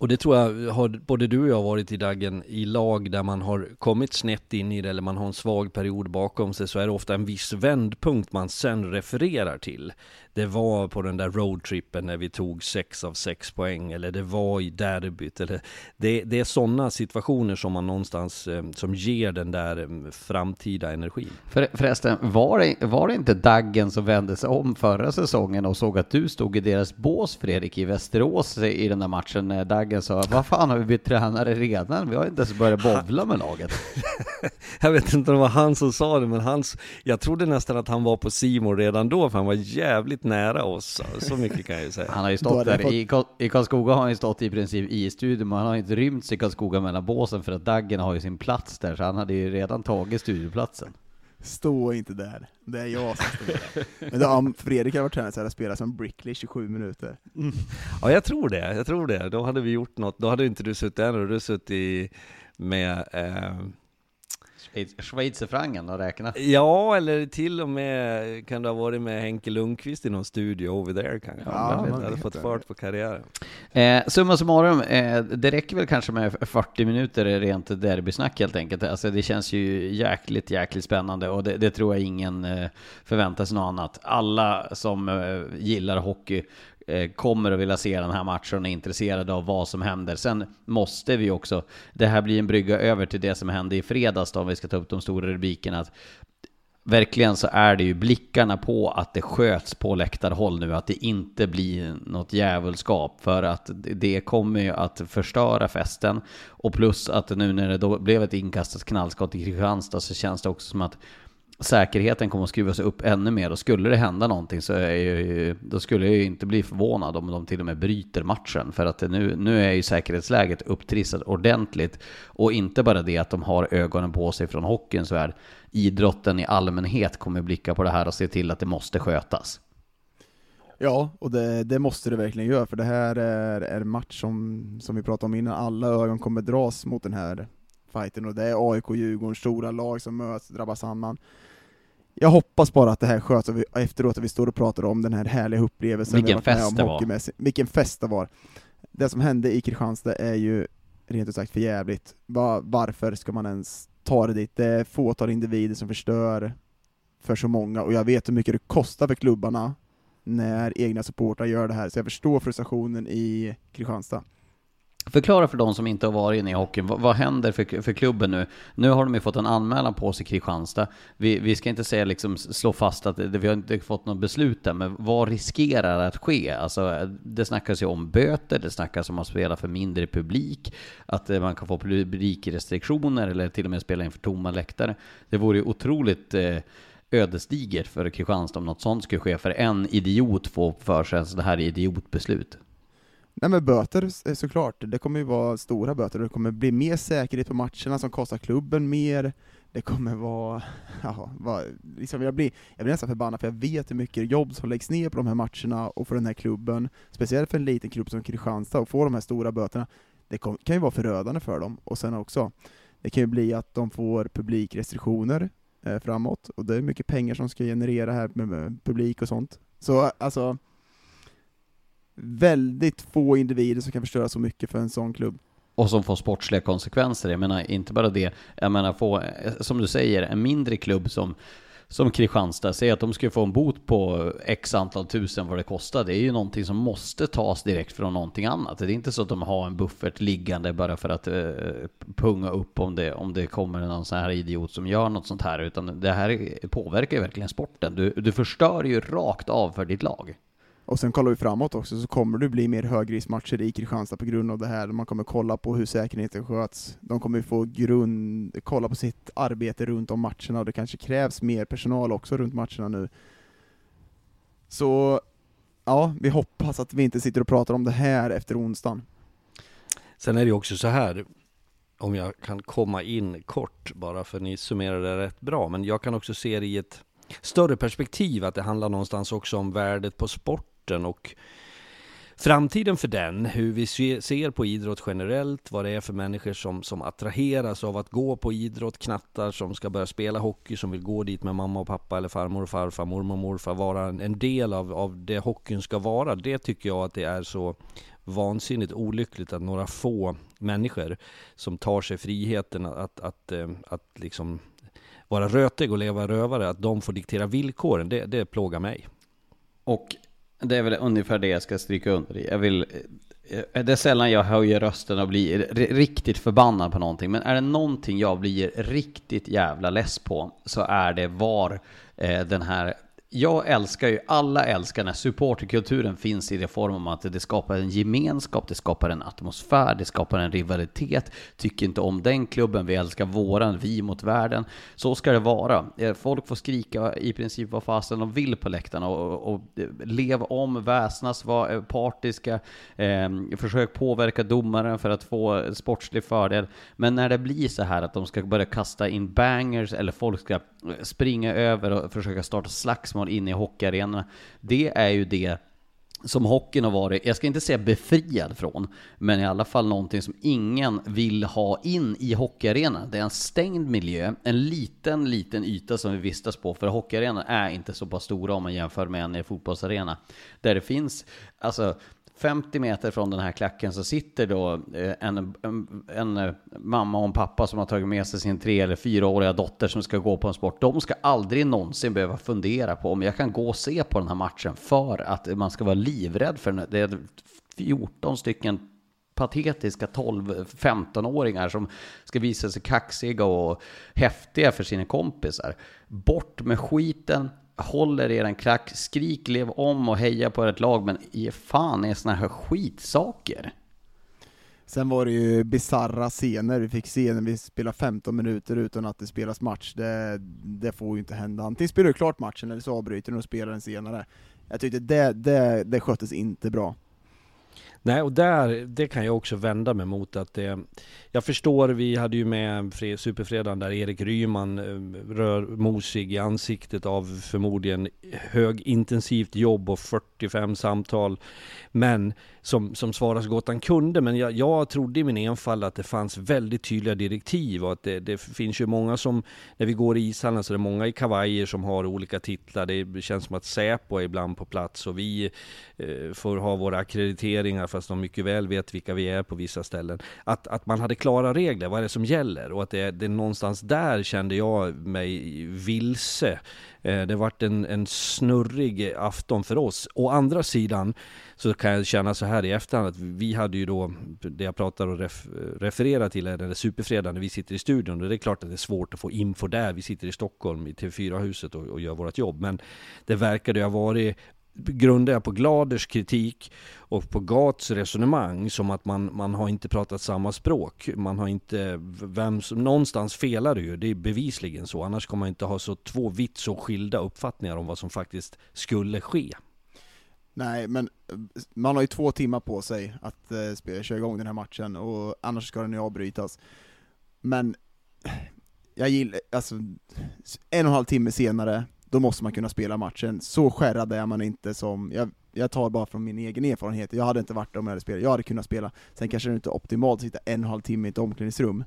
Och det tror jag har både du och jag varit i Daggen i lag där man har kommit snett in i det eller man har en svag period bakom sig så är det ofta en viss vändpunkt man sen refererar till. Det var på den där roadtrippen när vi tog sex av sex poäng eller det var i derbyt eller det, det är sådana situationer som man någonstans eh, som ger den där eh, framtida energin. För, förresten, var det, var det inte Daggen som vände sig om förra säsongen och såg att du stod i deras bås Fredrik i Västerås i den där matchen Daggen sa vad fan har vi blivit tränare redan? Vi har inte ens börjat bovla med laget. jag vet inte om det var han som sa det, men hans, jag trodde nästan att han var på Simon redan då, för han var jävligt nära oss. Så mycket kan jag ju säga. Han har ju stått där, fått... i, i Karlskoga har han ju stått i princip i studion, men han har inte rymt sig i Karlskoga mellan båsen för att Daggen har ju sin plats där, så han hade ju redan tagit studioplatsen. Stå inte där, det är jag som står där. Men då, om Fredrik hade varit tränare så hade jag spelat som Brickley 27 minuter. Mm. Ja, jag tror det, jag tror det. Då hade vi gjort något, då hade inte du suttit där, då hade du suttit med eh, Schweizerfrancen och räkna? Ja, eller till och med kan det ha varit med Henke Lundqvist i någon studio over there kanske. Ja, jag hade fått fart på karriären. Eh, summa summarum, eh, det räcker väl kanske med 40 minuter rent derbysnack helt enkelt. Alltså det känns ju jäkligt, jäkligt spännande och det, det tror jag ingen eh, förväntar sig något annat. Alla som eh, gillar hockey Eh, kommer att vilja se den här matchen och är intresserade av vad som händer. Sen måste vi också, det här blir en brygga över till det som hände i fredags då, om vi ska ta upp de stora rubrikerna. Att verkligen så är det ju blickarna på att det sköts på läktarhåll nu, att det inte blir något djävulskap för att det kommer ju att förstöra festen och plus att nu när det då blev ett inkastat knallskott i Kristianstad så känns det också som att säkerheten kommer att skruvas upp ännu mer och skulle det hända någonting så är ju, då skulle jag ju inte bli förvånad om de till och med bryter matchen för att nu, nu är ju säkerhetsläget upptrissat ordentligt och inte bara det att de har ögonen på sig från hockeyns värld. Idrotten i allmänhet kommer blicka på det här och se till att det måste skötas. Ja, och det, det, måste det verkligen göra, för det här är, är en match som, som vi pratade om innan, alla ögon kommer dras mot den här fighten och det är AIK och Djurgården, stora lag som möts, drabbas samman jag hoppas bara att det här sköts efteråt, att vi står och pratar om den här härliga upplevelsen Vilken vi fest det var! Vilken fest det var! Det som hände i Kristianstad är ju rent ut sagt för jävligt. Var, varför ska man ens ta det dit? Det är fåtal individer som förstör för så många, och jag vet hur mycket det kostar för klubbarna när egna supportrar gör det här, så jag förstår frustrationen i Kristianstad. Förklara för de som inte har varit inne i hockeyn, vad, vad händer för, för klubben nu? Nu har de ju fått en anmälan på sig, Kristianstad. Vi, vi ska inte säga liksom slå fast att det, vi har inte fått något beslut där, men vad riskerar att ske? Alltså, det snackas ju om böter, det snackas om att spela för mindre publik, att eh, man kan få publikrestriktioner eller till och med spela inför tomma läktare. Det vore ju otroligt eh, ödesdigert för Kristianstad om något sånt skulle ske, för en idiot får för sig det här idiotbeslut. Nej men böter eh, såklart, det kommer ju vara stora böter, det kommer bli mer säkerhet på matcherna som kostar klubben mer, det kommer vara, ja, vara liksom jag, blir, jag blir nästan förbannad för jag vet hur mycket jobb som läggs ner på de här matcherna och för den här klubben, speciellt för en liten klubb som Kristianstad, och få de här stora böterna, det kan ju vara förödande för dem, och sen också, det kan ju bli att de får publikrestriktioner eh, framåt, och det är mycket pengar som ska generera här med, med publik och sånt. Så alltså, väldigt få individer som kan förstöra så mycket för en sån klubb. Och som får sportsliga konsekvenser. Jag menar, inte bara det, jag menar få, som du säger, en mindre klubb som som Kristianstad, säger att de ska få en bot på x antal tusen vad det kostar. Det är ju någonting som måste tas direkt från någonting annat. Det är inte så att de har en buffert liggande bara för att eh, punga upp om det, om det kommer någon sån här idiot som gör något sånt här. Utan det här påverkar ju verkligen sporten. Du, du förstör ju rakt av för ditt lag. Och sen kollar vi framåt också, så kommer det bli mer högriskmatcher i Kristianstad på grund av det här. Man kommer kolla på hur säkerheten sköts. De kommer få grund, kolla på sitt arbete runt om matcherna och det kanske krävs mer personal också runt matcherna nu. Så ja, vi hoppas att vi inte sitter och pratar om det här efter onsdagen. Sen är det ju också så här, om jag kan komma in kort bara för ni summerar det rätt bra, men jag kan också se det i ett större perspektiv att det handlar någonstans också om värdet på sport sporten och framtiden för den, hur vi ser på idrott generellt, vad det är för människor som, som attraheras av att gå på idrott, knattar som ska börja spela hockey, som vill gå dit med mamma och pappa eller farmor och farfar, mormor och morfar, vara en, en del av, av det hockeyn ska vara. Det tycker jag att det är så vansinnigt olyckligt att några få människor som tar sig friheten att, att, att, eh, att liksom vara rötig och leva rövare, att de får diktera villkoren, det, det plågar mig. Och det är väl ungefär det jag ska stryka under. Jag vill, eh, det är sällan jag höjer rösten och blir riktigt förbannad på någonting, men är det någonting jag blir riktigt jävla less på så är det var eh, den här jag älskar ju, alla älskar när supporterkulturen finns i det form om att det skapar en gemenskap, det skapar en atmosfär, det skapar en rivalitet. Tycker inte om den klubben, vi älskar våran, vi mot världen. Så ska det vara. Eh, folk får skrika i princip vad fasen de vill på läktarna och, och eh, leva om, väsnas, vara eh, partiska, eh, försök påverka domaren för att få sportslig fördel. Men när det blir så här att de ska börja kasta in bangers eller folk ska springa över och försöka starta slagsmål inne i hockeyarenorna. Det är ju det som hockeyn har varit, jag ska inte säga befriad från, men i alla fall någonting som ingen vill ha in i hockeyarenan. Det är en stängd miljö, en liten, liten yta som vi vistas på, för hockeyarenan är inte så pass stora om man jämför med en fotbollsarena. Där det finns, alltså 50 meter från den här klacken så sitter då eh, en, en, en, eh, mamma och en pappa som har tagit med sig sin tre eller fyraåriga dotter som ska gå på en sport. De ska aldrig någonsin behöva fundera på om jag kan gå och se på den här matchen för att man ska vara livrädd för den. Det är 14 stycken patetiska 12-15-åringar som ska visa sig kaxiga och häftiga för sina kompisar. Bort med skiten, håller er en klack, skrik, lev om och heja på ert lag, men ge fan i såna här skitsaker. Sen var det ju bizarra scener vi fick se när vi spelade 15 minuter utan att det spelas match. Det, det får ju inte hända. Antingen spelar du klart matchen eller så avbryter du och spelar den senare. Jag tyckte det, det, det sköttes inte bra. Nej, och där, det kan jag också vända mig mot att det, jag förstår, vi hade ju med Superfredagen där Erik Ryman eh, rör mosig i ansiktet av förmodligen högintensivt jobb och 45 samtal. Men som, som svarar så gott han kunde. Men jag, jag trodde i min enfald att det fanns väldigt tydliga direktiv och att det, det finns ju många som, när vi går i ishallen så är det många i kavajer som har olika titlar. Det känns som att Säpo är ibland på plats och vi eh, får ha våra akkrediteringar fast de mycket väl vet vilka vi är på vissa ställen. Att, att man hade klara regler, vad är det som gäller? Och att det, det någonstans där kände jag mig vilse. Eh, det vart en, en snurrig afton för oss. Å andra sidan så kan jag känna så här i efterhand att vi hade ju då, det jag pratar och ref, refererar till är den där superfredagen när vi sitter i studion. Och det är klart att det är svårt att få info där. Vi sitter i Stockholm i TV4-huset och, och gör vårt jobb. Men det verkade ju ha varit grundar jag på Gladers kritik och på Gats resonemang som att man, man har inte pratat samma språk. Man har inte, vem som, någonstans felar det ju, det är bevisligen så. Annars kommer man inte ha så två vitt så skilda uppfattningar om vad som faktiskt skulle ske. Nej, men eh, man har ju två timmar på sig att eh, köra igång den här matchen och annars ska den ju avbrytas. Men jag gillar, alltså, en och en halv timme senare, då måste man kunna spela matchen. Så skärrad är man inte som, jag, jag tar bara från min egen erfarenhet, jag hade inte varit där om jag hade spelat, jag hade kunnat spela. Sen kanske det inte är optimalt att sitta en och en halv timme i ett omklädningsrum.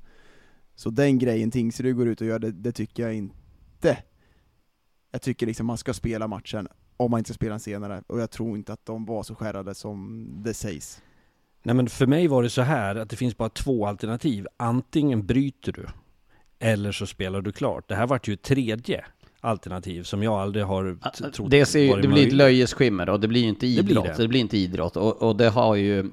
Så den grejen Tingsryd går ut och gör, det, det tycker jag inte. Jag tycker liksom man ska spela matchen om man inte ska spela den senare, och jag tror inte att de var så skärrade som det sägs. Nej men för mig var det så här att det finns bara två alternativ. Antingen bryter du, eller så spelar du klart. Det här vart ju tredje alternativ som jag aldrig har trott det, ser ju, det blir ett löjes skimmer och det blir ju inte Det blir idrott. Det det. blir, inte idrott. Och, och det har ju,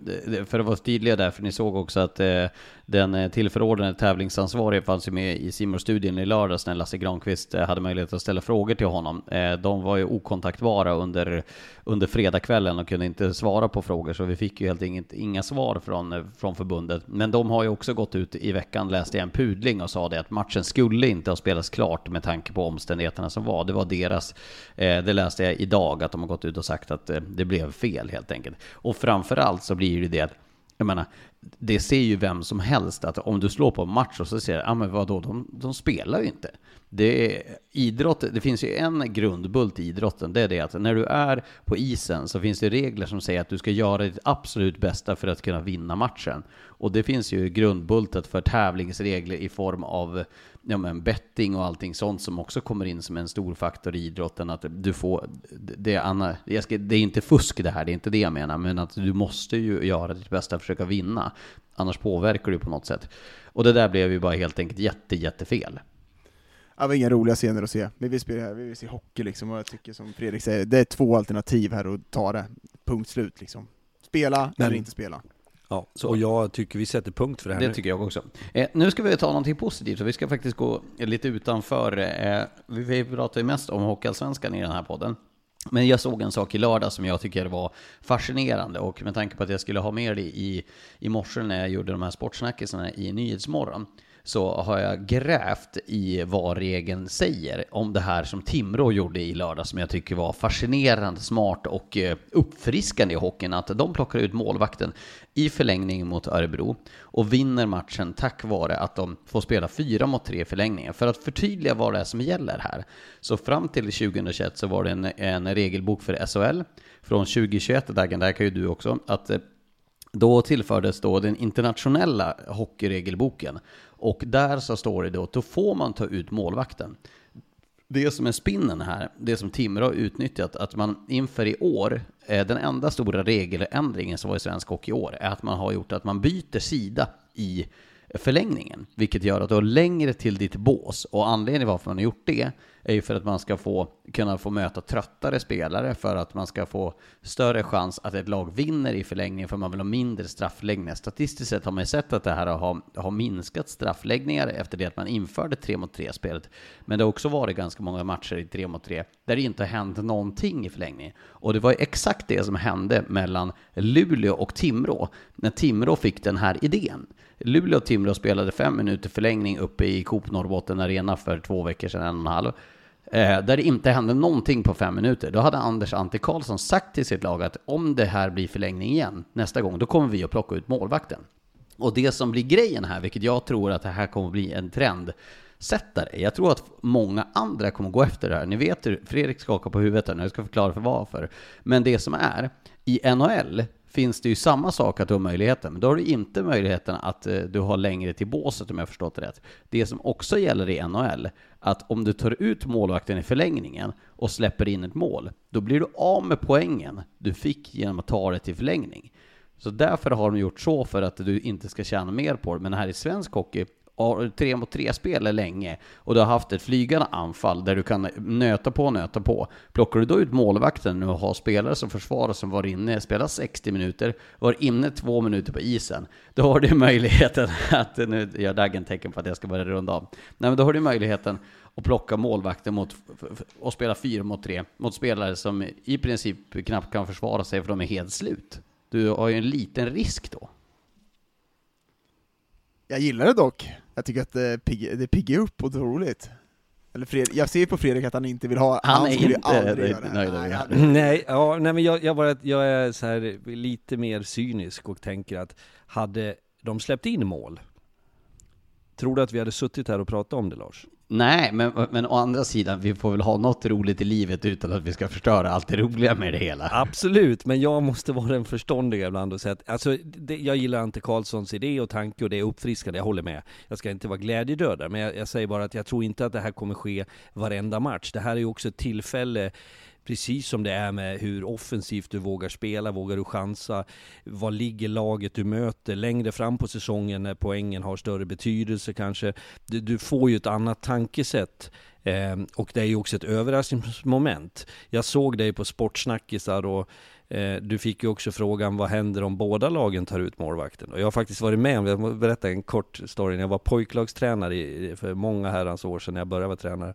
för att vara tydliga där, för ni såg också att eh, den eh, tillförordnade tävlingsansvarige fanns ju med i Simor-studien i lördags när Lasse Granqvist eh, hade möjlighet att ställa frågor till honom. Eh, de var ju okontaktbara under, under fredagskvällen och kunde inte svara på frågor, så vi fick ju helt enkelt inga svar från, eh, från förbundet. Men de har ju också gått ut i veckan, läste jag en pudling och sa det att matchen skulle inte ha spelats klart med tanke på omständigheterna som var. Det var deras, eh, det läste jag idag, att de har gått ut och sagt att eh, det blev fel helt enkelt. Och framförallt så blir det det att jag menar, det ser ju vem som helst att om du slår på en match och så ser du, ja men vadå, de, de spelar ju inte. Det är idrott, det finns ju en grundbult i idrotten, det är det att när du är på isen så finns det regler som säger att du ska göra ditt absolut bästa för att kunna vinna matchen. Och det finns ju grundbultet för tävlingsregler i form av ja, men betting och allting sånt som också kommer in som en stor faktor i idrotten. Att du får, det är, Anna, jag ska, det är inte fusk det här, det är inte det jag menar, men att du måste ju göra ditt bästa för att försöka vinna. Annars påverkar du på något sätt. Och det där blev ju bara helt enkelt jätte, jättefel. Det var inga roliga scener att se. Vi vill, spela, vi vill se hockey liksom, och jag tycker som Fredrik säger, det är två alternativ här att ta det. Punkt slut liksom. Spela Men- eller inte spela. Ja, och jag tycker vi sätter punkt för det här Det nu. tycker jag också. Eh, nu ska vi ta någonting positivt, så vi ska faktiskt gå lite utanför. Eh, vi, vi pratar ju mest om Hockeyallsvenskan i den här podden. Men jag såg en sak i lördag som jag tycker var fascinerande och med tanke på att jag skulle ha med det i, i morse när jag gjorde de här sportsnackisarna i Nyhetsmorgon så har jag grävt i vad regeln säger om det här som Timrå gjorde i lördag som jag tycker var fascinerande, smart och eh, uppfriskande i hockeyn. Att de plockar ut målvakten i förlängning mot Örebro och vinner matchen tack vare att de får spela fyra mot tre i förlängningen. För att förtydliga vad det är som gäller här. Så fram till 2021 så var det en, en regelbok för SHL. Från 2021, Dagen, där kan ju du också, att eh, då tillfördes då den internationella hockeyregelboken. Och där så står det då att då får man ta ut målvakten. Det som är spinnen här, det som Timrå har utnyttjat, att man inför i år, eh, den enda stora regeländringen som var i svensk hockey i år, är att man har gjort att man byter sida i förlängningen, vilket gör att du har längre till ditt bås. Och anledningen varför man har gjort det är ju för att man ska få, kunna få möta tröttare spelare, för att man ska få större chans att ett lag vinner i förlängningen, för man vill ha mindre straffläggningar. Statistiskt sett har man ju sett att det här har, har minskat straffläggningar efter det att man införde 3 mot 3-spelet. Men det har också varit ganska många matcher i 3 mot 3 där det inte har hänt någonting i förlängningen. Och det var ju exakt det som hände mellan Luleå och Timrå, när Timrå fick den här idén. Luleå och Timrå spelade fem minuter förlängning uppe i Coop Norrbotten Arena för två veckor sedan, en och en halv. Eh, där det inte hände någonting på fem minuter. Då hade Anders Ante Karlsson sagt till sitt lag att om det här blir förlängning igen nästa gång, då kommer vi att plocka ut målvakten. Och det som blir grejen här, vilket jag tror att det här kommer bli en trend, sättare. Jag tror att många andra kommer gå efter det här. Ni vet hur Fredrik skakar på huvudet här nu, jag ska förklara för varför. Men det som är, i NHL finns det ju samma sak att du har möjligheten, men då har du inte möjligheten att eh, du har längre till båset om jag förstått det rätt. Det som också gäller i NHL, att om du tar ut målvakten i förlängningen och släpper in ett mål, då blir du av med poängen du fick genom att ta det till förlängning. Så därför har de gjort så för att du inte ska tjäna mer på det. Men här i svensk hockey, tre mot tre spel är länge och du har haft ett flygande anfall där du kan nöta på och nöta på. Plockar du då ut målvakten och har spelare som försvarar som var inne, spelar 60 minuter, var inne två minuter på isen, då har du möjligheten att, nu gör Daggen tecken på att jag ska börja runda av. Nej men då har du möjligheten att plocka målvakten mot, och spela fyra mot tre mot spelare som i princip knappt kan försvara sig för de är helt slut. Du har ju en liten risk då. Jag gillar det dock. Jag tycker att det piggar, det piggar upp och det är roligt. Eller Fred, jag ser på Fredrik att han inte vill ha, Han är skulle ju inte aldrig göra det nöjd Nej, det. han- Nej, ja, nej men jag, jag, bara, jag är så här lite mer cynisk och tänker att hade de släppt in mål, tror du att vi hade suttit här och pratat om det Lars? Nej, men, men å andra sidan, vi får väl ha något roligt i livet utan att vi ska förstöra allt det roliga med det hela. Absolut, men jag måste vara den förståndiga ibland och säga att, alltså, det, jag gillar Ante Karlssons idé och tanke och det är uppfriskande, jag håller med. Jag ska inte vara glädjedödare, men jag, jag säger bara att jag tror inte att det här kommer ske varenda match. Det här är ju också ett tillfälle precis som det är med hur offensivt du vågar spela, vågar du chansa, vad ligger laget du möter längre fram på säsongen när poängen har större betydelse kanske. Du, du får ju ett annat tankesätt. Eh, och det är ju också ett överraskningsmoment. Jag såg dig på Sportsnackisar och Eh, du fick ju också frågan vad händer om båda lagen tar ut målvakten? Och jag har faktiskt varit med om, jag måste berätta en kort story, när jag var pojklagstränare i, för många herrans år sedan när jag började vara tränare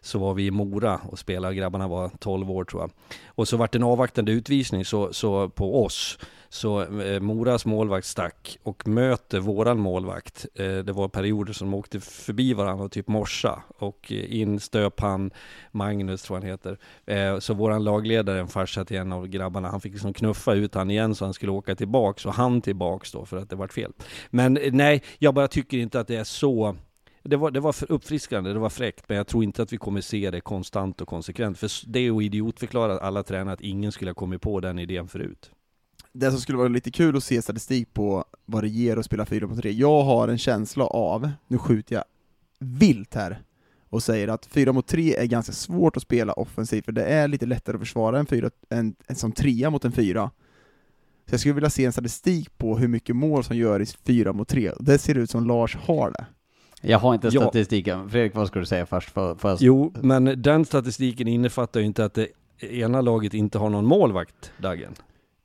så var vi i Mora och spelade, grabbarna var 12 år tror jag. Och så vart det en avvaktande utvisning så, så på oss. Så eh, Moras målvakt stack och möter våran målvakt. Eh, det var perioder som de åkte förbi varandra och typ morsa. Och eh, in stöp han, Magnus tror han heter. Eh, så våran lagledare, en farsa till en av grabbarna, han fick liksom knuffa ut han igen så han skulle åka tillbaks och han tillbaks då för att det vart fel. Men eh, nej, jag bara tycker inte att det är så det var, det var uppfriskande, det var fräckt, men jag tror inte att vi kommer se det konstant och konsekvent. För det är att idiotförklara alla tränare att ingen skulle ha kommit på den idén förut. Det som skulle vara lite kul att se statistik på vad det ger att spela 4 mot 3. Jag har en känsla av, nu skjuter jag vilt här, och säger att 4 mot 3 är ganska svårt att spela offensivt, för det är lite lättare att försvara en, fyra, en, en som trea mot en 4. Så jag skulle vilja se en statistik på hur mycket mål som gör i 4 mot 3. Det ser ut som Lars har det. Jag har inte Ja. statistiken. Fredrik, vad ska du säga först? För, för... Jo, men den statistiken innefattar ju inte att det ena laget inte har någon målvakt, Dagen.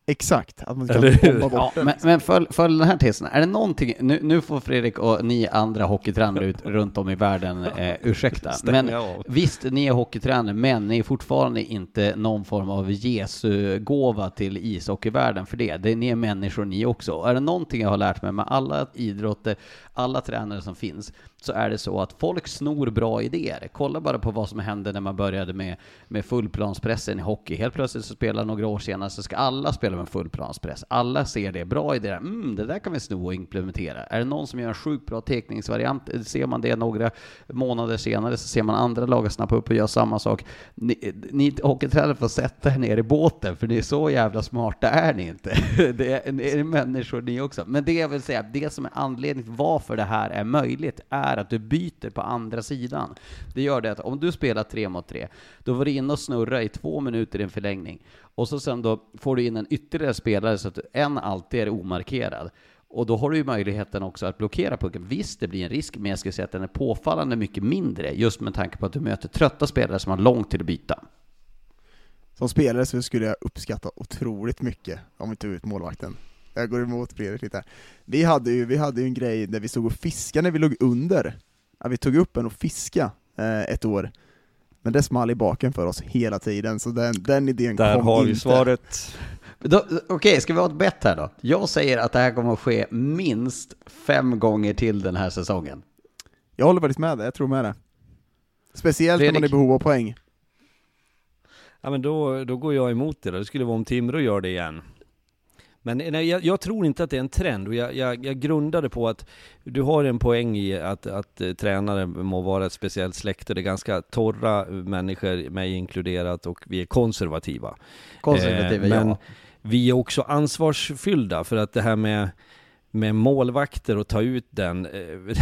Exakt, att man ska bomba bort Ja, den. men, men följ, följ den här tesen. Är det någonting, nu, nu får Fredrik och ni andra hockeytränare ut, runt om i världen eh, ursäkta, Stänger men av. visst, ni är hockeytränare, men ni är fortfarande inte någon form av Jesu-gåva till ishockeyvärlden för det. det. Ni är människor ni också. Är det någonting jag har lärt mig med alla idrotter, alla tränare som finns, så är det så att folk snor bra idéer. Kolla bara på vad som hände när man började med, med fullplanspressen i hockey. Helt plötsligt så spelar några år senare så ska alla spela med fullplanspress. Alla ser det, bra idéer, mm, det där kan vi sno och implementera. Är det någon som gör en sjukt bra teckningsvariant, eh, ser man det några månader senare så ser man andra lagar snappa upp och göra samma sak. Ni, eh, ni hockeytränare får sätta er ner i båten, för ni är så jävla smarta är ni inte. Det är, är människor ni också. Men det jag vill säga, det som är anledningen till varför det här är möjligt är att du byter på andra sidan. Det gör det att om du spelar tre mot tre, då var du inne och snurra i två minuter i en förlängning. Och så sen då får du in en ytterligare spelare så att en alltid är omarkerad. Och då har du ju möjligheten också att blockera pucken. Visst, det blir en risk, men jag skulle säga att den är påfallande mycket mindre, just med tanke på att du möter trötta spelare som har långt till att byta. Som spelare så skulle jag uppskatta otroligt mycket om vi tog ut målvakten. Jag går emot Fredrik lite här. Vi hade ju, vi hade ju en grej där vi stod och fiskade när vi låg under. Ja, vi tog upp en och fiska eh, ett år. Men det small i baken för oss hela tiden, så den, den idén Där kom har vi inte. svaret. Okej, ska vi ha ett bett här då? Jag säger att det här kommer att ske minst fem gånger till den här säsongen. Jag håller faktiskt med dig, jag tror med det. Speciellt när man är i Fredrik? behov av poäng. Ja men då, då går jag emot det då. Det skulle vara om Timrå gör det igen. Men nej, jag, jag tror inte att det är en trend och jag, jag, jag grundade på att du har en poäng i att, att eh, tränare må vara ett speciellt släkte. Det är ganska torra människor, mig inkluderat, och vi är konservativa. Konservativa, Eh, men ja. vi är också ansvarsfyllda för att det här med med målvakter och ta ut den. eh,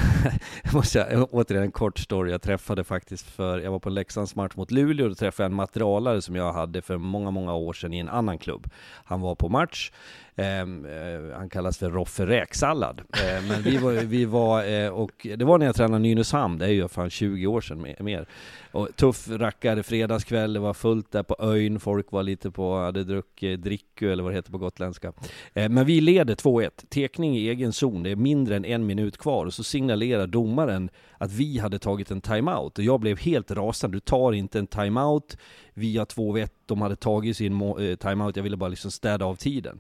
jag måste säga, återigen en kort story. Jag träffade faktiskt för, jag var på en Leksandsmatch mot Luleå och då träffade jag en materialare som jag hade för många, många år sedan i en annan klubb. Han var på match. Ehm, eh, han kallas för Roffe Räksallad. Eh, men vi var, vi var eh, och det var när jag tränade Nynäshamn, det är ju fan 20 år sedan mer- mer. Och tuff rackare, fredagskväll, det var fullt där på ön, folk var lite på, hade druckit eh, dricku eller vad det heter på gotländska. Eh, Men vi leder 2-1, tekning i egen zon, det är mindre än en minut kvar och så signalerar domaren att vi hade tagit en timeout och jag blev helt rasande. Du tar inte en timeout, vi har 2-1, de hade tagit sin eh, timeout, jag ville bara liksom städa av tiden.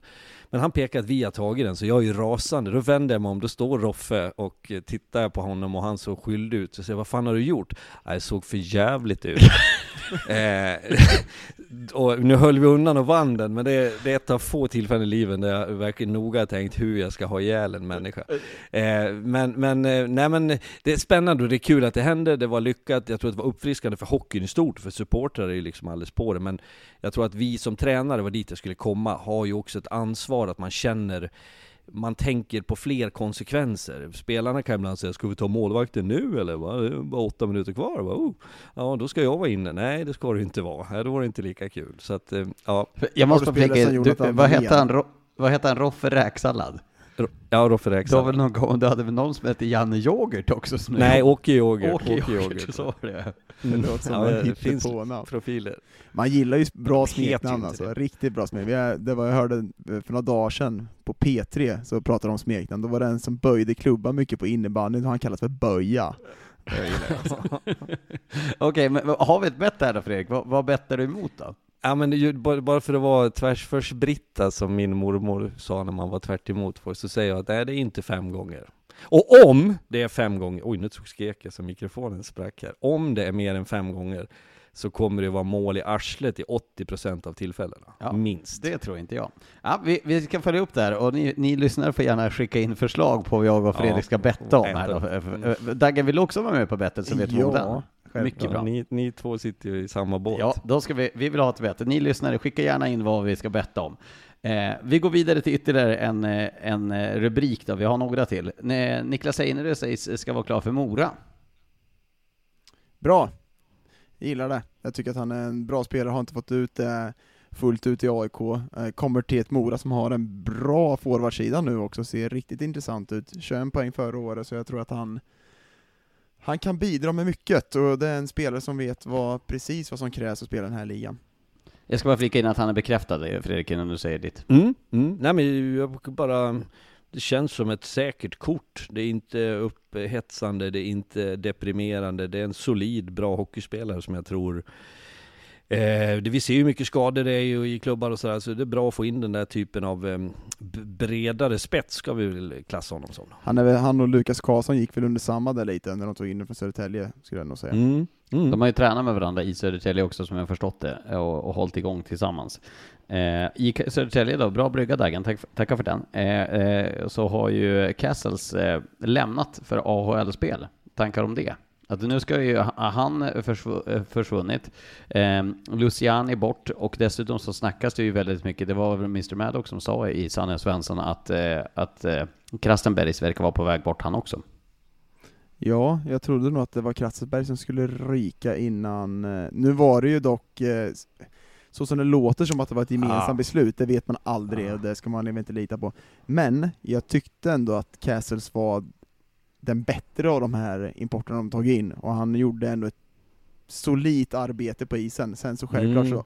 Men han pekar att vi har tagit den, så jag är ju rasande. Då vänder jag mig om, då står Roffe och eh, tittar på honom och han såg skyldig ut. Så jag säger, vad fan har du gjort? "Ja, Jag såg för jävligt ut. eh, och nu höll vi undan och vann den, men det det är ett av få tillfällen i livet där jag verkligen noga har tänkt hur jag ska ha ihjäl en människa. Eh, men, men, eh, nej men det är spännande och det är kul att det hände, det var lyckat, jag tror att det var uppfriskande för hockeyn i stort, för supportrar är ju liksom alldeles på det, men jag tror att vi som tränare, var dit jag skulle komma, har ju också ett ansvar att man känner man tänker på fler konsekvenser. Spelarna kan ibland säga, ska vi ta målvakten nu eller? Va? Det är bara åtta minuter kvar. Va? Oh. Ja, då ska jag vara inne. Nej, det ska du inte vara. Nej, då var det inte lika kul. Så att, eh, ja. Jag måste bara flika vad hette han, vad hette han, Roffe Räksallad? Ja, Roffe Du, har Räksallad. väl någon gång, du hade väl någon som hette Janne Yoghurt också? Som Nej, Åke Yoghurt. Åke Yoghurt, så var det. Mm. Det låter som Ja, det finns profiler. Man gillar ju bra smeknamn alltså, det. riktigt bra smeknamn. Det var jag hörde för några dagar sedan på P3, så pratade de om smeknamn. Då var det en som böjde klubban mycket på innebandyn, han kallas för Böja. Okej, men har vi ett bett här då Fredrik? Vad, vad bettar du emot då? Ja men det, bara för att vara tvärsförs Britta som min mormor sa när man var tvärt emot folk, så säger jag att nej, det är inte fem gånger. Och om det är fem gånger, oj nu skrek jag så mikrofonen sprack här. Om det är mer än fem gånger så kommer det vara mål i arslet i 80% av tillfällena. Ja, Minst. Det tror inte jag. Ja, vi, vi ska följa upp det här och ni, ni lyssnare får gärna skicka in förslag på vad jag och Fredrik Ja, ska betta om här. Dagge vill också vara med på bettet så vet vi om den. Ja, Mycket självklart. bra. Ni, ni två sitter ju i samma båt. Ja, då ska vi, vi vill ha ett bett. Ni lyssnare, skicka gärna in vad vi ska betta om. Eh, vi går vidare till ytterligare en, eh, en eh, rubrik då, vi har några till. Niklas Einerö sägs ska vara klar för Mora. Bra. Jag gillar det. Jag tycker att han är en bra spelare, har inte fått ut det fullt ut i AIK. Eh, Kommer till ett Mora som har en bra forwardsida nu också, ser riktigt intressant ut. 21 poäng förra året, så jag tror att han han kan bidra med mycket och det är en spelare som vet vad, precis vad som krävs att spela den här ligan. Jag ska bara flika in att han är bekräftad, Fredrik, innan du säger ditt. Mm, mm. Nej men jag bara, det känns som ett säkert kort. Det är inte upphetsande, det är inte deprimerande. Det är en solid, bra hockeyspelare som jag tror Eh, det, vi ser ju mycket skador det är ju i klubbar och sådär, så det är bra att få in den där typen av eh, bredare spets, ska vi väl klassa honom som. Han, är väl, han och Lukas Karlsson gick väl under samma där lite, när de tog in den från Södertälje, skulle jag nog säga. Mm. Mm. De har ju tränat med varandra i Södertälje också, som jag har förstått det, och, och hållit igång tillsammans. Eh, I Södertälje då, bra brygga Dagen, tack, tackar för den. Eh, eh, så har ju Castles eh, lämnat för AHL-spel. Tankar om det? Att nu ska ju ha- han försv- eh, försvunnit, eh, Luciani bort och dessutom så snackas det ju väldigt mycket, det var väl Mr Maddox som sa i Sanne Svensson att, eh, att eh, Krastenbergs verkar vara på väg bort han också. Ja, jag trodde nog att det var Kratzberg som skulle ryka innan. eh, Nu var det ju dock, eh, så som det låter som att det var ett gemensamt Ah. beslut, det vet man aldrig, Ah. det ska man inte lita på. Men jag tyckte ändå att Castles var den bättre av de här importerna de tagit in, och han gjorde ändå ett solidt arbete på isen. Sen så självklart Mm. så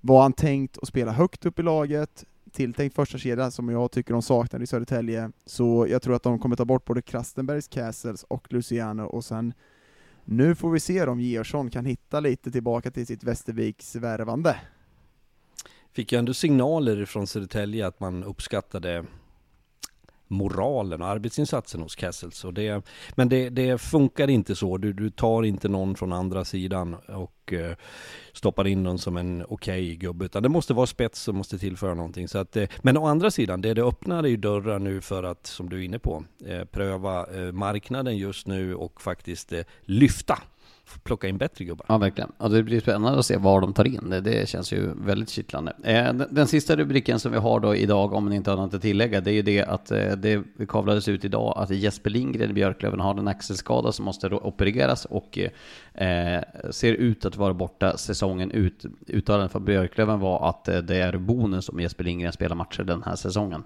var han tänkt att spela högt upp i laget, tilltänkt första kedja som jag tycker de saknar i Södertälje, så jag tror att de kommer ta bort både Krastenbergs, Castles och Luciano, och sen nu får vi se om Georgsson kan hitta lite tillbaka till sitt Västerviks värvande. Fick ju ändå signaler från Södertälje att man uppskattade moralen och arbetsinsatsen hos Kessels. Och det, men det, det funkar inte så. Du, du tar inte någon från andra sidan och eh, stoppar in någon som en okej gubbe. Utan det måste vara spets som måste tillföra någonting. Så att, eh, men å andra sidan, det, det öppnar ju dörrar nu för att, som du är inne på, eh, pröva eh, marknaden just nu och faktiskt eh, lyfta. Plocka in bättre gubbar. Ja, verkligen. Och det blir spännande att se var de tar in. Det, det känns ju väldigt kittlande. Eh, den, den sista rubriken som vi har då idag, om ni inte har något att tillägga, det är ju det att eh, det kavlades ut idag att Jesper Lindgren i Björklöven har en axelskada som måste opereras och eh, eh, ser ut att vara borta säsongen ut. Uttalandet från Björklöven var att eh, det är bonus om Jesper Lindgren spelar matcher den här säsongen.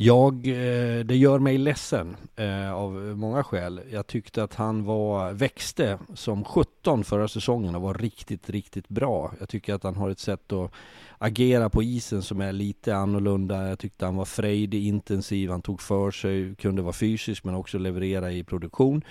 Jag, eh, det gör mig ledsen eh, av många skäl. Jag tyckte att han var, växte som 17 förra säsongen och var riktigt, riktigt bra. Jag tycker att han har ett sätt att agera på isen som är lite annorlunda. Jag tyckte han var frejdig, intensiv, han tog för sig, kunde vara fysisk men också leverera i produktion.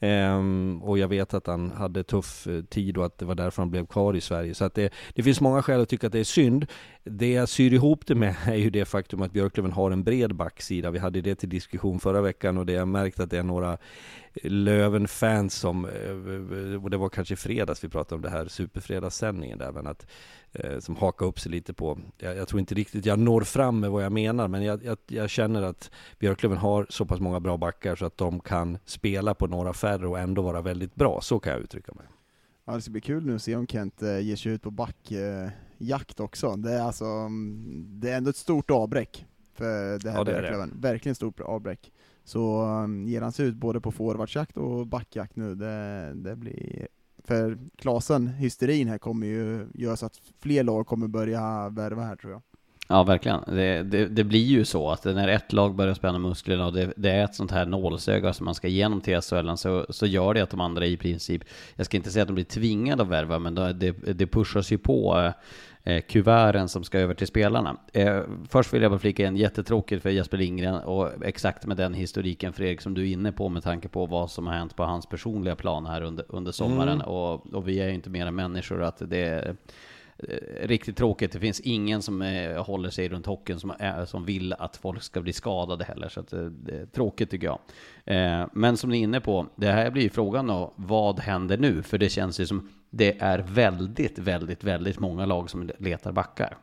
Ehm, och jag vet att han hade tuff eh, tid och att det var därför han blev kvar i Sverige. Så att det, det finns många skäl att tycka att det är synd. Det jag syr ihop det med är ju det faktum att Björklöven har en bred backsida. Vi hade det till diskussion förra veckan och det jag märkt att det är några eh, Löven-fans som, eh, och det var kanske i fredags vi pratade om det här superfredagssändningen där, men att som hakar upp sig lite på, jag, jag tror inte riktigt jag når fram med vad jag menar, men jag, jag, jag känner att Björklöven har så pass många bra backar så att de kan spela på några färre och ändå vara väldigt bra. Så kan jag uttrycka mig. Ja, det ska bli kul nu att se om Kent eh, ger sig ut på backjakt också. Det är, alltså, mm, det är ändå ett stort avbräck. för det här Ja, det är det. Björklöven. Verkligen stort avbräck. Så um, ger han sig ut både på forwardsjakt och backjakt nu, det, det blir... För Klasen, hysterin här kommer ju göra så att fler lag kommer börja värva här tror jag. Ja, verkligen. Det, det, det blir ju så att när ett lag börjar spänna musklerna och det, det är ett sånt här nålsöga som man ska igenom till SHL så, så gör det att de andra i princip, jag ska inte säga att de blir tvingade att värva, men det, det pushas ju på eh, eh, kuverten som ska över till spelarna. Eh, först vill jag bara flika in, jättetråkigt för Jesper Lindgren och exakt med den historiken Fredrik som du är inne på med tanke på vad som har hänt på hans personliga plan här under, under sommaren Mm. och, och vi är ju inte mera människor att det är eh, riktigt tråkigt. Det finns ingen som eh, håller sig runt hockeyn som, är, som vill att folk ska bli skadade heller. Så att, eh, det är tråkigt tycker jag. Eh, men som ni är inne på, det här blir ju frågan då, vad händer nu? För det känns ju som det är väldigt, väldigt, väldigt många lag som letar backar.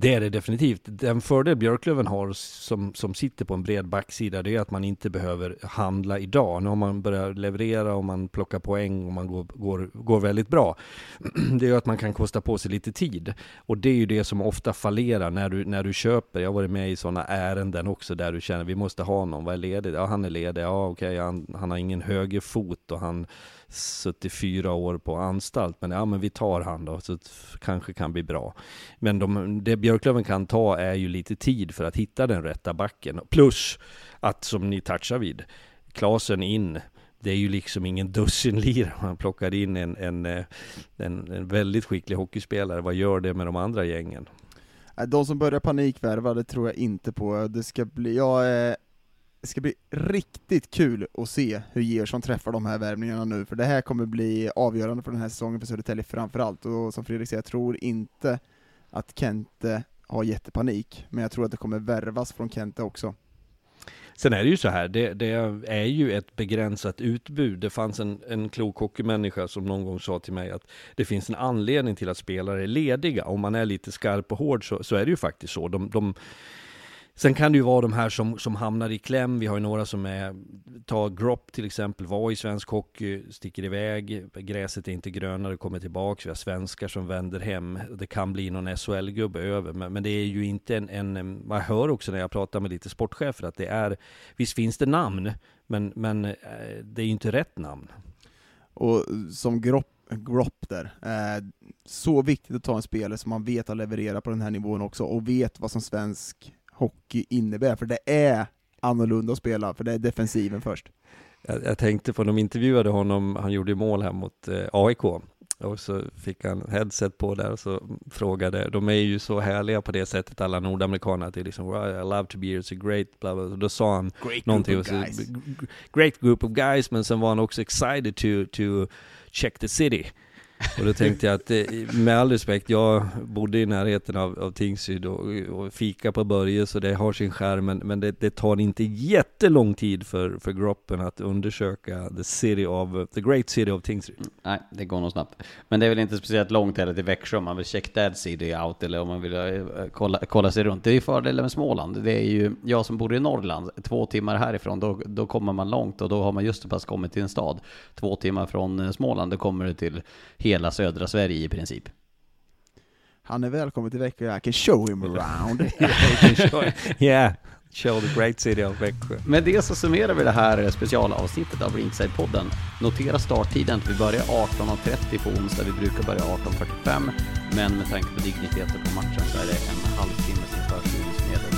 Det är det definitivt. Den fördel Björklöven har som, som sitter på en bred backsida, det är att man inte behöver handla idag. Nu har man börjat leverera och man plockar poäng och man går, går, går väldigt bra. Det gör att man kan kosta på sig lite tid. Och det är ju det som ofta fallerar när du, när du köper. Jag har varit med i sådana ärenden också där du känner vi måste ha någon. Vad är ledig? Ja, han är ledig. Ja, okej, han, han har ingen högerfot och han suttit fyra år på anstalt. Men ja, men vi tar han då, så det kanske kan bli bra. Men de, det Björklöven kan ta är ju lite tid för att hitta den rätta backen. Plus att, som ni touchar vid, Klasen in, det är ju liksom ingen dussinlirare. Man plockar in en, en, eh, en, en väldigt skicklig hockeyspelare. Vad gör det med de andra gängen? De som börjar panikvärva, det tror jag inte på. Det ska bli, jag är ska bli riktigt kul att se hur Georgsson träffar de här värvningarna nu, för det här kommer bli avgörande för den här säsongen för Södertälje framförallt. Och som Fredrik säger, jag tror inte att Kente har jättepanik, men jag tror att det kommer värvas från Kente också. Sen är det ju så här, det, det är ju ett begränsat utbud. Det fanns en, en klok hockeymänniska som någon gång sa till mig att det finns en anledning till att spelare är lediga. Om man är lite skarp och hård så, så är det ju faktiskt så. De, de, sen kan det ju vara de här som, som hamnar i kläm. Vi har ju några som är, ta Gropp till exempel, var i svensk hockey, sticker iväg, gräset är inte grönare, kommer tillbaks. Vi har svenskar som vänder hem. Det kan bli någon SHL-gubbe över, men, men det är ju inte en, en, man hör också när jag pratar med lite sportchefer att det är, visst finns det namn, men, men eh, det är ju inte rätt namn. Och som Gropp, Gropp där, eh, så viktigt att ta en spelare som man vet har levererat på den här nivån också, och vet vad som svensk hockey innebär, för det är annorlunda att spela, för det är defensiven först. Jag, jag tänkte på, de intervjuade honom, han gjorde ju mål här mot eh, AIK. Och så fick han headset på där och så frågade, de är ju så härliga på det sättet alla nordamerikaner, att det är liksom "Well, I love to be here, it's a great, bla bla. Då sa han Great någonting, group of guys. great group of guys, men sen var han också excited to, to check the city. Och då tänkte jag att, eh, med all respekt, jag bodde i närheten av, av Tingsryd och, och fika på Börje, så det har sin skärm, men, men det, det tar inte jättelång tid för, för Groppen att undersöka the city of, the great city of Tingsryd. Mm, nej, det går nog snabbt. Men det är väl inte speciellt långt heller till Växjö om man vill check that city out eller om man vill eh, eh, kolla, kolla sig runt. Det är ju fördelen med Småland. Det är ju jag som bor i Norrland, två timmar härifrån, då, då kommer man långt och då har man just så pass kommit till en stad. Två timmar från Småland, då kommer du till hela södra Sverige i princip. Han är välkommen till Växjö, I can show him around. yeah, show the great city of Växjö. Med det så summerar vi det här specialavsnittet av Ringside-podden. Notera starttiden, vi börjar 18.30 på onsdag, vi brukar börja 18.45. Men med tanke på digniteten på matchen så är det en halvtimme sin